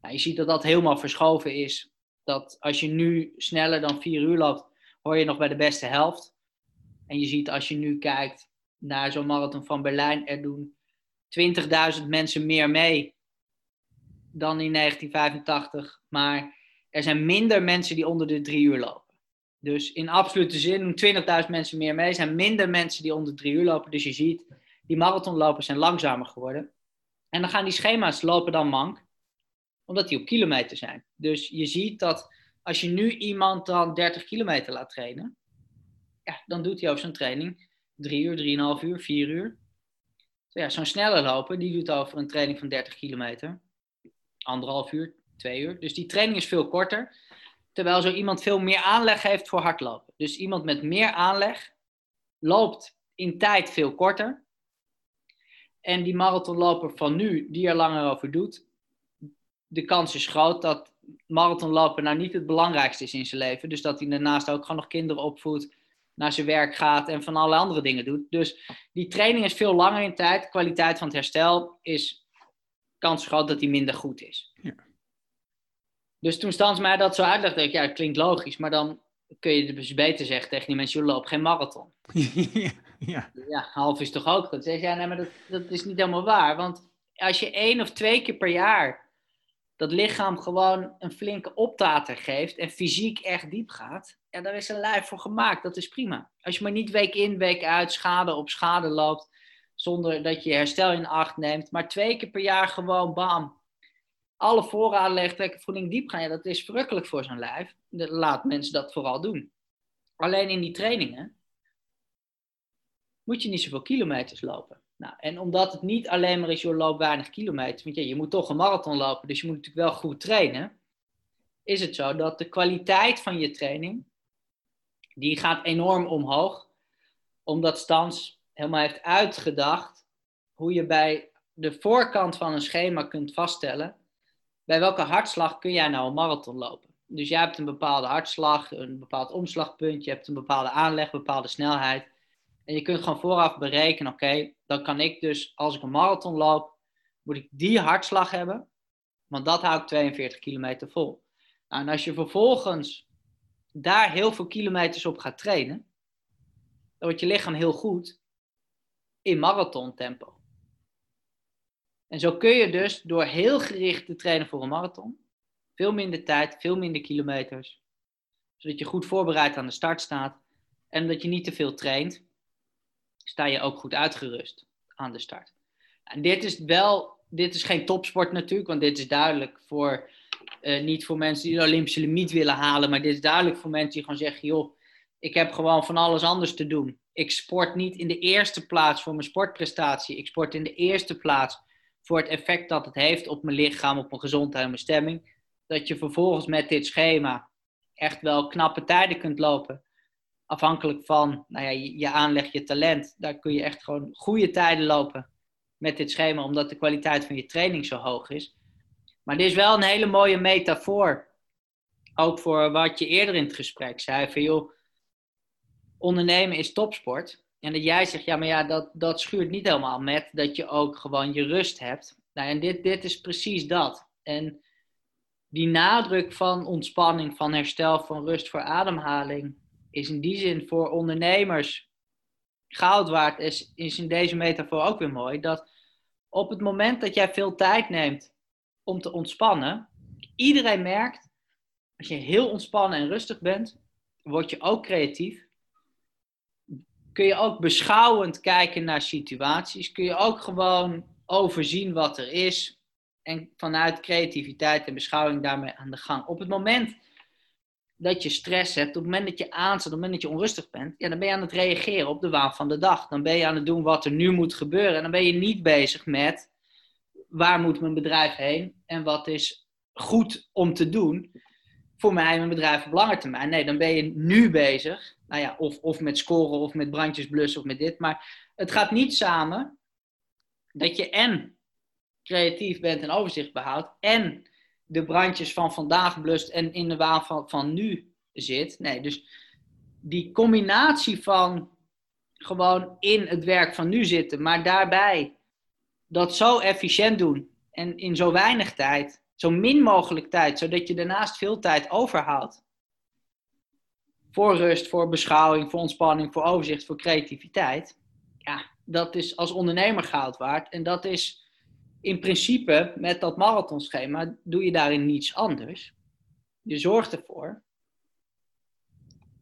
Nou, je ziet dat dat helemaal verschoven is. Dat als je nu sneller dan vier uur loopt, hoor je nog bij de beste helft. En je ziet als je nu kijkt naar zo'n marathon van Berlijn, er doen 20.000 mensen meer mee dan in 1985, maar er zijn minder mensen die onder de drie uur lopen. Dus in absolute zin doen 20.000 mensen meer mee. Zijn minder mensen die onder de drie uur lopen. Dus je ziet, die marathonlopers zijn langzamer geworden. En dan gaan die schema's lopen dan mank, omdat die op kilometer zijn. Dus je ziet dat als je nu iemand dan 30 kilometer laat trainen, ja, dan doet hij over zijn training 3 uur, 3,5 uur, 4 uur. Ja, zo'n snelle loper, die doet over een training van 30 kilometer, anderhalf uur, twee uur. Dus die training is veel korter. Terwijl zo iemand veel meer aanleg heeft voor hardlopen. Dus iemand met meer aanleg loopt in tijd veel korter. En die marathonloper van nu, die er langer over doet, de kans is groot dat marathonlopen nou niet het belangrijkste is in zijn leven. Dus dat hij daarnaast ook gewoon nog kinderen opvoedt, naar zijn werk gaat en van alle andere dingen doet. Dus die training is veel langer in tijd. De kwaliteit van het herstel is kans groot dat die minder goed is. Ja. Dus toen Stans mij dat zo uitlegde, dacht ik, ja, het klinkt logisch, maar dan kun je dus beter zeggen tegen die mensen, je loopt geen marathon. ja, ja. ja, half is toch ook goed. Zeg ja, nee, maar dat, dat is niet helemaal waar. Want als je één of twee keer per jaar dat lichaam gewoon een flinke optater geeft en fysiek echt diep gaat, ja, daar is een lijf voor gemaakt. Dat is prima. Als je maar niet week in, week uit, schade op schade loopt, zonder dat je herstel in acht neemt, maar twee keer per jaar gewoon bam, alle voorraden legt, lekker voeding diep gaan, ja, dat is verrukkelijk voor zo'n lijf. Laat mensen dat vooral doen. Alleen in die trainingen moet je niet zoveel kilometers lopen. Nou, en omdat het niet alleen maar is, je loopt weinig kilometers, want ja, je moet toch een marathon lopen, dus je moet natuurlijk wel goed trainen, is het zo dat de kwaliteit van je training, die gaat enorm omhoog, omdat Stans helemaal heeft uitgedacht hoe je bij de voorkant van een schema kunt vaststellen bij welke hartslag kun jij nou een marathon lopen? Dus jij hebt een bepaalde hartslag, een bepaald omslagpunt, je hebt een bepaalde aanleg, een bepaalde snelheid. En je kunt gewoon vooraf berekenen, oké, dan kan ik dus, als ik een marathon loop, moet ik die hartslag hebben, want dat hou ik 42 kilometer vol. Nou, en als je vervolgens daar heel veel kilometers op gaat trainen, dan wordt je lichaam heel goed in marathon tempo. En zo kun je dus door heel gericht te trainen voor een marathon, veel minder tijd, veel minder kilometers, zodat je goed voorbereid aan de start staat en dat je niet te veel traint, sta je ook goed uitgerust aan de start. En dit is wel, dit is geen topsport natuurlijk, want dit is duidelijk voor, uh, niet voor mensen die de Olympische limiet willen halen, maar dit is duidelijk voor mensen die gewoon zeggen, joh, ik heb gewoon van alles anders te doen. Ik sport niet in de eerste plaats voor mijn sportprestatie. Ik sport in de eerste plaats voor het effect dat het heeft op mijn lichaam, op mijn gezondheid en mijn stemming. Dat je vervolgens met dit schema echt wel knappe tijden kunt lopen. Afhankelijk van nou ja, je, aanleg, je talent. Daar kun je echt gewoon goede tijden lopen met dit schema, omdat de kwaliteit van je training zo hoog is. Maar dit is wel een hele mooie metafoor. Ook voor wat je eerder in het gesprek zei. Van joh, ondernemen is topsport. En dat jij zegt, ja, maar ja, dat, dat schuurt niet helemaal met dat je ook gewoon je rust hebt. Nou, en dit, dit is precies dat. En die nadruk van ontspanning, van herstel, van rust voor ademhaling, is in die zin voor ondernemers goud waard. Is, is in deze metafoor ook weer mooi. Dat op het moment dat jij veel tijd neemt om te ontspannen, iedereen merkt, als je heel ontspannen en rustig bent, word je ook creatief kun je ook beschouwend kijken naar situaties. Kun je ook gewoon overzien wat er is. En vanuit creativiteit en beschouwing daarmee aan de gang. Op het moment dat je stress hebt, op het moment dat je aanzet, op het moment dat je onrustig bent, ja, dan ben je aan het reageren op de waan van de dag. Dan ben je aan het doen wat er nu moet gebeuren. En dan ben je niet bezig met waar moet mijn bedrijf heen en wat is goed om te doen voor mij en mijn bedrijf op lange termijn. Nee, dan ben je nu bezig nou ja, of, of met scoren of met brandjes blussen of met dit. Maar het gaat niet samen dat je en creatief bent en overzicht behoudt en de brandjes van vandaag blust en in de waan van, van nu zit. Nee, dus die combinatie van gewoon in het werk van nu zitten, maar daarbij dat zo efficiënt doen en in zo weinig tijd, zo min mogelijk tijd, zodat je daarnaast veel tijd overhoudt voor rust, voor beschouwing, voor ontspanning, voor overzicht, voor creativiteit. Ja, dat is als ondernemer goud waard. En dat is in principe, met dat marathonschema, doe je daarin niets anders. Je zorgt ervoor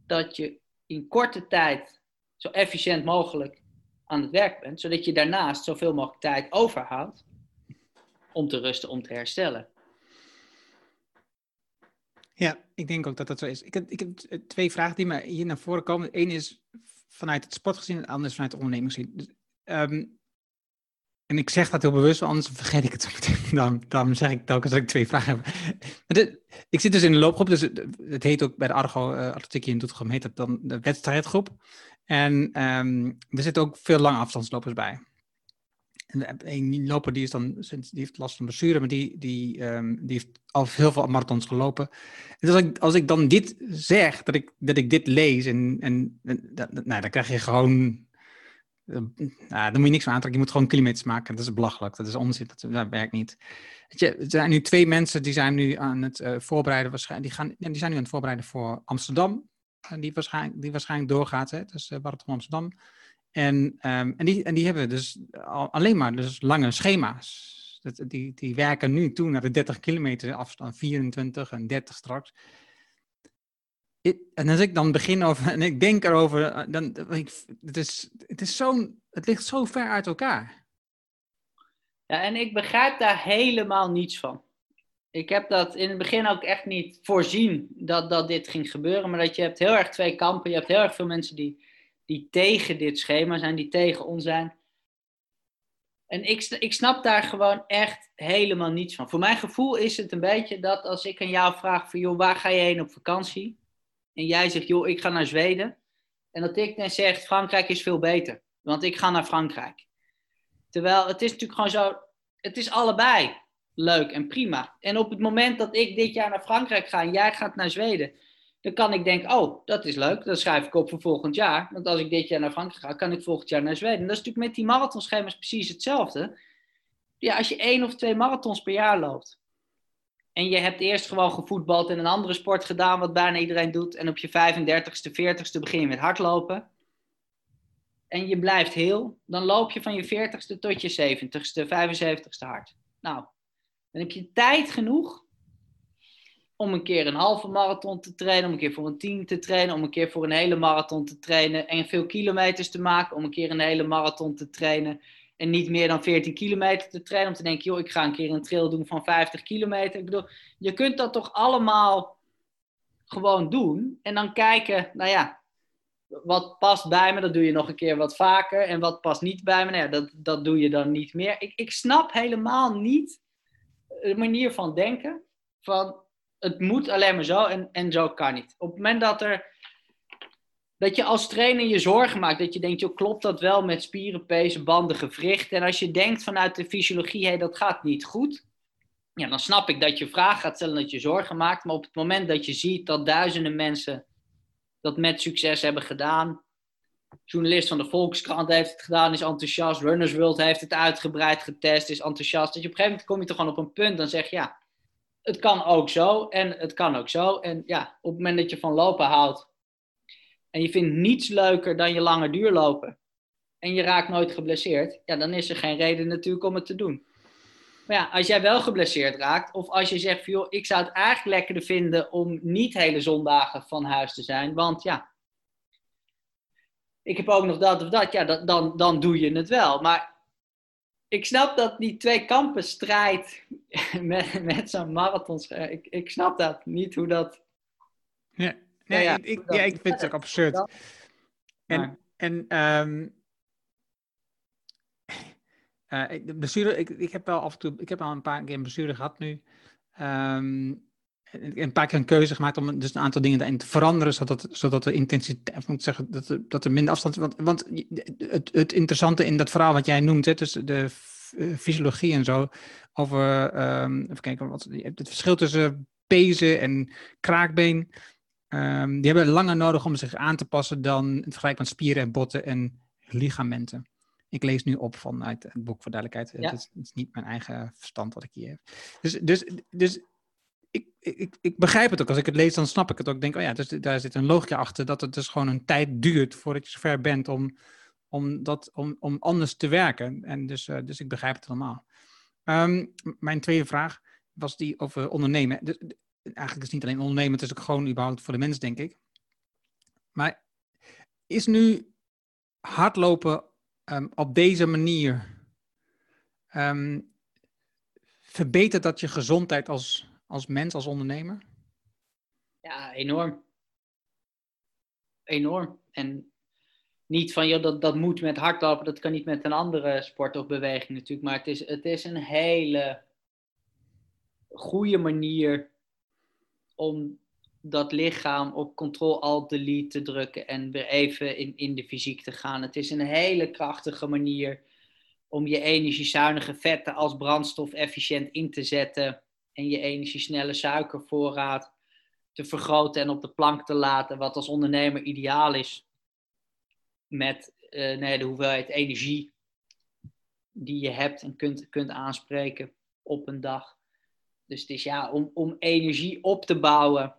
dat je in korte tijd zo efficiënt mogelijk aan het werk bent, zodat je daarnaast zoveel mogelijk tijd overhoudt om te rusten, om te herstellen. Ja, ik denk ook dat dat zo is. Ik heb, ik heb twee vragen die me hier naar voren komen. Eén is vanuit het sport gezien en de andere is vanuit de ondernemers gezien. Dus, ehm, en ik zeg dat heel bewust, anders vergeet ik het zo meteen. Daarom, zeg ik telkens dat ik twee vragen heb. ik zit dus in de loopgroep, dus het, heet ook bij de Argo uh, in Doetinchem, heet het dan de wedstrijdgroep. En um, er zitten ook veel lange afstandslopers bij. En een loper die, is dan, die heeft last van blessure, maar die, die, um, die heeft al heel veel marathons gelopen. En als ik, als ik dan dit zeg, dat ik, dat ik dit lees, en, en, dat, nou, dan krijg je gewoon. Uh, nou, dan moet je niks meer aantrekken. Je moet gewoon kilometers maken. Dat is belachelijk. Dat is onzin. Dat, werkt niet. Je, er zijn nu twee mensen die zijn nu aan het uh, voorbereiden. Waarschijnlijk, die, gaan, die zijn nu aan het voorbereiden voor Amsterdam. Die, waarschijnlijk, die waarschijnlijk doorgaat. Hè? Dus uh, Marathon Amsterdam. En, um, en, die, en die hebben dus al, alleen maar dus lange schema's. Dat, die, die werken nu toe naar de 30 kilometer afstand, 24 en 30 straks. En als ik dan begin over, en ik denk erover, eh, dan, het, is, het, is zo, het ligt zo ver uit elkaar. Ja, en ik begrijp daar helemaal niets van. Ik heb dat in het begin ook echt niet voorzien dat, dat dit ging gebeuren. Maar dat je hebt heel erg twee kampen. Je hebt heel erg veel mensen die, die tegen dit schema zijn, die tegen ons zijn. En ik, ik snap daar gewoon echt helemaal niets van. Voor mijn gevoel is het een beetje dat als ik aan jou vraag van, joh, waar ga je heen op vakantie? En jij zegt, joh, ik ga naar Zweden. En dat ik dan zeg, Frankrijk is veel beter. Want ik ga naar Frankrijk. Terwijl het is natuurlijk gewoon zo, het is allebei leuk en prima. En op het moment dat ik dit jaar naar Frankrijk ga en jij gaat naar Zweden, dan kan ik denken, oh, dat is leuk, dat schrijf ik op voor volgend jaar. Want als ik dit jaar naar Frankrijk ga, kan ik volgend jaar naar Zweden. Dat is natuurlijk met die marathonschema's precies hetzelfde. Ja, als je één of twee marathons per jaar loopt, en je hebt eerst gewoon gevoetbald en een andere sport gedaan, wat bijna iedereen doet, en op je 35ste, 40ste begin je met hardlopen, en je blijft heel, dan loop je van je 40ste tot je 70ste, 75ste hard. Nou, dan heb je tijd genoeg om een keer een halve marathon te trainen, om een keer voor een tien te trainen, om een keer voor een hele marathon te trainen en veel kilometers te maken, om een keer een hele marathon te trainen en niet meer dan 14 kilometer te trainen, om te denken, joh, ik ga een keer een trail doen van 50 kilometer. Ik bedoel, je kunt dat toch allemaal gewoon doen en dan kijken, nou ja, wat past bij me, dat doe je nog een keer wat vaker. En wat past niet bij me, nou ja, dat, dat doe je dan niet meer. Ik, ik snap helemaal niet de manier van denken van het moet alleen maar zo en, en zo kan niet. Op het moment dat er dat je als trainer je zorgen maakt, dat je denkt, joh, klopt dat wel met spieren, pezen, banden, gewricht? En als je denkt vanuit de fysiologie, hé, dat gaat niet goed, ja, dan snap ik dat je vragen gaat stellen, dat je zorgen maakt. Maar op het moment dat je ziet dat duizenden mensen dat met succes hebben gedaan, journalist van de Volkskrant heeft het gedaan, is enthousiast, Runners World heeft het uitgebreid getest, is enthousiast. Dat je op een gegeven moment kom je toch gewoon op een punt, dan zeg je, ja, het kan ook zo en het kan ook zo. En ja, op het moment dat je van lopen houdt en je vindt niets leuker dan je lange duur lopen en je raakt nooit geblesseerd, ja, dan is er geen reden natuurlijk om het te doen. Maar ja, als jij wel geblesseerd raakt, of als je zegt, joh, ik zou het eigenlijk lekkerder vinden om niet hele zondagen van huis te zijn, want ja, ik heb ook nog dat of dat, ja, dan, dan doe je het wel. Maar ik snap dat die twee kampen strijd met, met zo'n marathon. Ik, ik snap dat niet hoe dat. Ja, nee, ja, ik, ja, ik vind het ook absurd. En, en um, uh, de blessure, ik, ik heb wel af en toe, ik heb al een paar keer een blessure gehad nu. Um, een paar keer een keuze gemaakt om dus een aantal dingen daarin te veranderen, zodat, zodat de intensiteit, moet zeggen, dat, er, dat er minder afstand. Want, want het, het interessante in dat verhaal wat jij noemt, hè, dus de eh, fysiologie en zo, over, um, even kijken, wat, het verschil tussen pezen en kraakbeen, um, die hebben langer nodig om zich aan te passen dan het vergelijk van spieren en botten en ligamenten. Ik lees nu op vanuit het boek voor duidelijkheid. Ja. Het, is, het, is, niet mijn eigen verstand wat ik hier heb. Dus, dus, dus ik, ik, ik begrijp het ook. Als ik het lees, dan snap ik het ook. Ik denk, oh ja, dus, daar zit een logica achter dat het dus gewoon een tijd duurt voordat je zover bent om, om, dat, om, om anders te werken. En dus, uh, dus ik begrijp het helemaal. Ehm, mijn tweede vraag was die over ondernemen. Dus, eigenlijk is het niet alleen ondernemen, het is ook gewoon überhaupt voor de mens, denk ik. Maar is nu hardlopen um, op deze manier um, verbetert dat je gezondheid als, als mens, als ondernemer? Ja, enorm. Enorm. En niet van, joh, dat, dat moet met hardlopen, dat kan niet met een andere sport of beweging natuurlijk. Maar het is, het is een hele goede manier om dat lichaam op Ctrl-Alt-Delete te drukken en weer even in, in de fysiek te gaan. Het is een hele krachtige manier om je energiezuinige vetten als brandstof efficiënt in te zetten en je energiesnelle suikervoorraad te vergroten en op de plank te laten, wat als ondernemer ideaal is met uh, nee, de hoeveelheid energie die je hebt en kunt, kunt aanspreken op een dag. Dus het is ja, om, om energie op te bouwen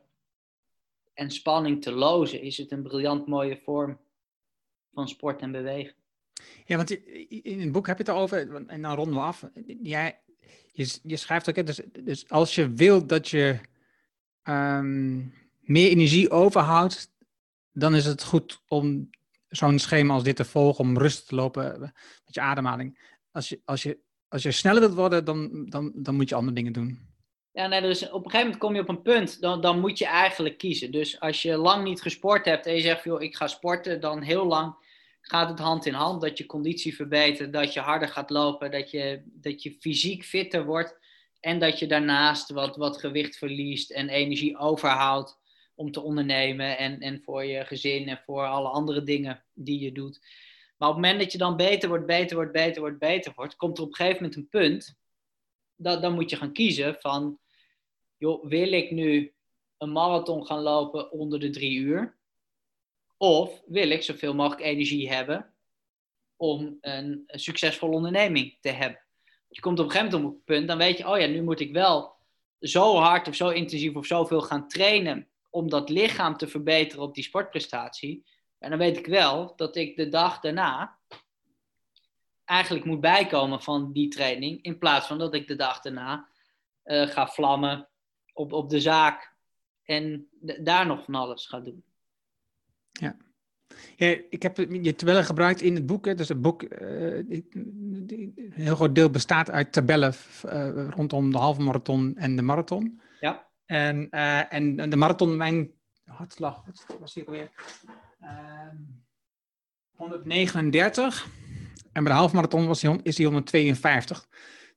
en spanning te lozen, is het een briljant mooie vorm van sport en bewegen. Ja, want in het boek heb je het erover, en dan ronden we af. Jij, je, schrijft ook, dus, dus als je wilt dat je um, meer energie overhoudt, dan is het goed om zo'n schema als dit te volgen, om rustig te lopen met je ademhaling. Als je, als je, als je sneller wilt worden, dan, dan, dan moet je andere dingen doen. Ja, nee, dus op een gegeven moment kom je op een punt, dan, dan moet je eigenlijk kiezen. Dus als je lang niet gesport hebt en je zegt, joh, ik ga sporten, dan heel lang gaat het hand in hand. Dat je conditie verbetert, dat je harder gaat lopen, dat je, dat je fysiek fitter wordt. En dat je daarnaast wat, wat gewicht verliest en energie overhoudt om te ondernemen en, en voor je gezin en voor alle andere dingen die je doet. Maar op het moment dat je dan beter wordt, beter wordt, beter wordt, beter wordt, komt er op een gegeven moment een punt. Dat, dan moet je gaan kiezen van, wil ik nu een marathon gaan lopen onder de drie uur? Of wil ik zoveel mogelijk energie hebben om een, een succesvolle onderneming te hebben? Je komt op een gegeven moment op een punt, dan weet je, oh ja, nu moet ik wel zo hard of zo intensief of zoveel gaan trainen om dat lichaam te verbeteren op die sportprestatie. En dan weet ik wel dat ik de dag daarna eigenlijk moet bijkomen van die training, in plaats van dat ik de dag daarna uh, ga vlammen op, op de zaak en daar nog van alles ga doen. Ja. ja ik heb je tabellen gebruikt in het boek. Hè. Dus het boek, uh, een heel groot deel bestaat uit tabellen uh, rondom de halve marathon en de marathon. Ja. En, uh, en de marathon, mijn hartslag, wat was hier alweer? 139. En bij de halve marathon was die, is die 152.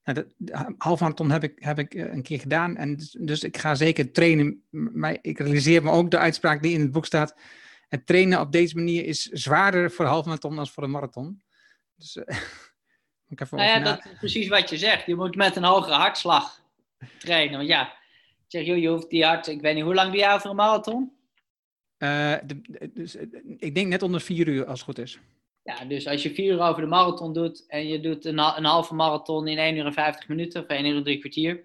Nou, de, de halfmarathon heb ik, heb ik een keer gedaan. En dus, dus ik ga zeker trainen. Maar ik realiseer me ook de uitspraak die in het boek staat het trainen op deze manier is zwaarder voor de halfmarathon dan voor de marathon. Dus uh, ik even nou ja, dat is precies wat je zegt. Je moet met een hogere hartslag trainen. Want ja, ik zeg, joh, je hoeft die hart... Ik weet niet, hoe lang doe jij voor een marathon? Uh, de, dus, ik denk net onder vier uur, als het goed is. Ja, dus als je vier uur over de marathon doet en je doet een, een halve marathon in 1 uur en 50 minuten of 1 uur en drie kwartier.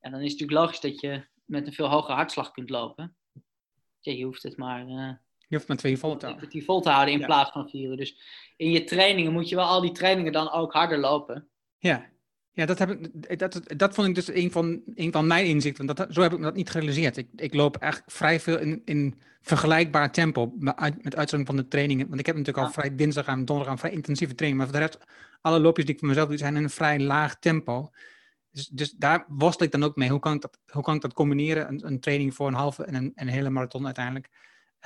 En dan is het natuurlijk logisch dat je met een veel hogere hartslag kunt lopen je hoeft het maar... Uh, je hoeft maar twee vol te houden. Die vol te houden in plaats van vieren. Dus in je trainingen moet je wel al die trainingen dan ook harder lopen. Ja, ja dat, heb ik, dat, dat vond ik dus een van, een van mijn inzichten. Dat, zo heb ik dat niet gerealiseerd. Ik, ik loop eigenlijk vrij veel in, in vergelijkbaar tempo. Met, met uitzondering van de trainingen. Want ik heb natuurlijk al vrij dinsdag en donderdag een vrij intensieve training. Maar voor de rest, alle loopjes die ik voor mezelf doe, zijn in een vrij laag tempo. Dus, dus daar worstel ik dan ook mee. Hoe kan ik dat, hoe kan ik dat combineren? Een, een training voor een halve en een, een hele marathon uiteindelijk.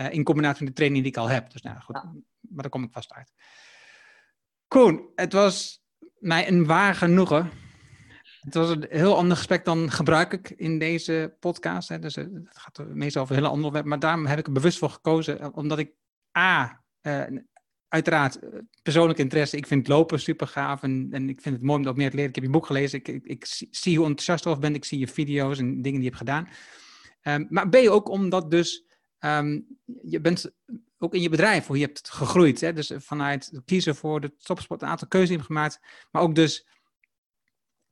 Uh, in combinatie met de training die ik al heb. Dus nou goed, maar daar kom ik vast uit. Koen, het was mij een waar genoegen. Het was een heel ander gesprek dan gebruik ik in deze podcast. Hè. Dus eh, het gaat meestal over hele andere onderwerpen. Maar daarom heb ik er bewust voor gekozen. Eh, omdat ik A, uh, uiteraard eh, persoonlijk interesse. Ik vind lopen super gaaf en, ik vind het mooi om dat meer te leren. Ik heb je boek gelezen. Ik, ik, zie hoe enthousiast je over bent. Ik zie je video's en dingen die je hebt gedaan. Um, maar je ook omdat dus um, je bent ook in je bedrijf, hoe je hebt gegroeid. Hè? Dus vanuit kiezen voor de topsport een aantal keuzes hebt gemaakt. Maar ook dus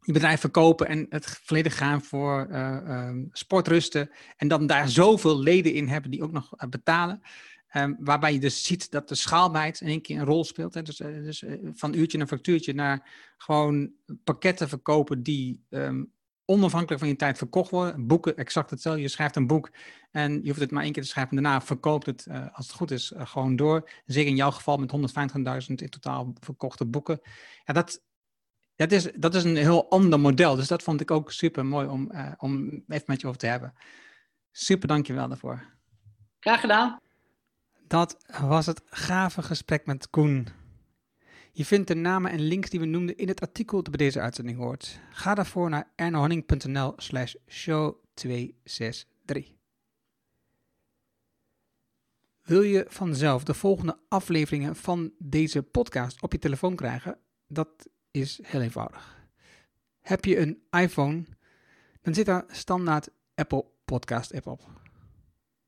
je bedrijf verkopen en het volledig gaan voor uh, sportrusten. En dan daar zoveel leden in hebben die ook nog uh, betalen. Ehm, waarbij je dus ziet dat de schaalbaarheid in één keer een rol speelt. Hè? Dus, eh, dus eh, van uurtje naar factuurtje naar gewoon pakketten verkopen die ehm, onafhankelijk van je tijd verkocht worden. Boeken, exact hetzelfde. Je schrijft een boek en je hoeft het maar één keer te schrijven. En daarna verkoopt het, uh, als het goed is, gewoon door. Zeker in jouw geval met 150.000 in totaal verkochte boeken. Ja, dat, dat, is, dat is een heel ander model. Dus dat vond ik ook super mooi om, om even met je over te hebben. Super, dankjewel daarvoor. Graag gedaan. Dat was het gave gesprek met Koen. Je vindt de namen en links die we noemden in het artikel dat bij deze uitzending hoort. Ga daarvoor naar ernohanning.nl slash show 263. Wil je vanzelf de volgende afleveringen van deze podcast op je telefoon krijgen? Dat is heel eenvoudig. Heb je een iPhone, dan zit daar standaard Apple Podcast app op.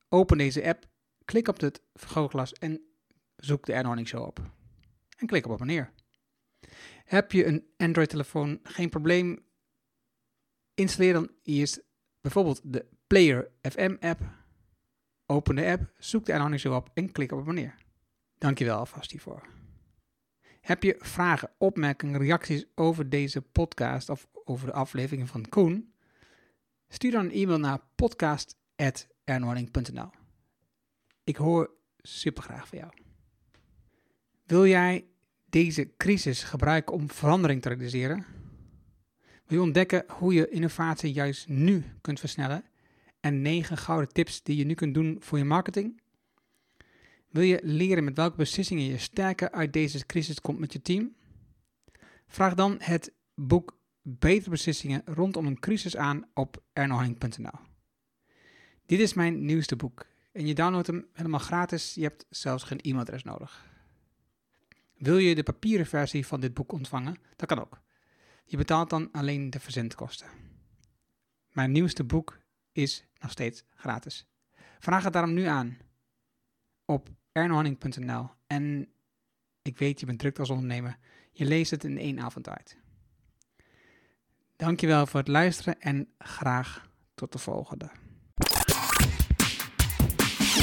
Open deze app Klik op het vergrootglas en zoek de Ernorning Show op. En klik op abonneer. Heb je een Android-telefoon, geen probleem. Installeer dan eerst bijvoorbeeld de Player FM app. Open de app, zoek de Show op en klik op abonneer. Dankjewel alvast hiervoor. Heb je vragen, opmerkingen, reacties over deze podcast of over de afleveringen van Koen? Stuur dan een e-mail naar podcast.ernorning.nl ik hoor super graag van jou. Wil jij deze crisis gebruiken om verandering te realiseren? Wil je ontdekken hoe je innovatie juist nu kunt versnellen? En 9 gouden tips die je nu kunt doen voor je marketing? Wil je leren met welke beslissingen je sterker uit deze crisis komt met je team? Vraag dan het boek Betere Beslissingen rondom een crisis aan op ernohanning.nl. Dit is mijn nieuwste boek. En je downloadt hem helemaal gratis. Je hebt zelfs geen e-mailadres nodig. Wil je de papieren versie van dit boek ontvangen? Dat kan ook. Je betaalt dan alleen de verzendkosten. Mijn nieuwste boek is nog steeds gratis. Vraag het daarom nu aan op ernohanning.nl. En ik weet, je bent druk als ondernemer. Je leest het in één avond uit. Dankjewel voor het luisteren en graag tot de volgende.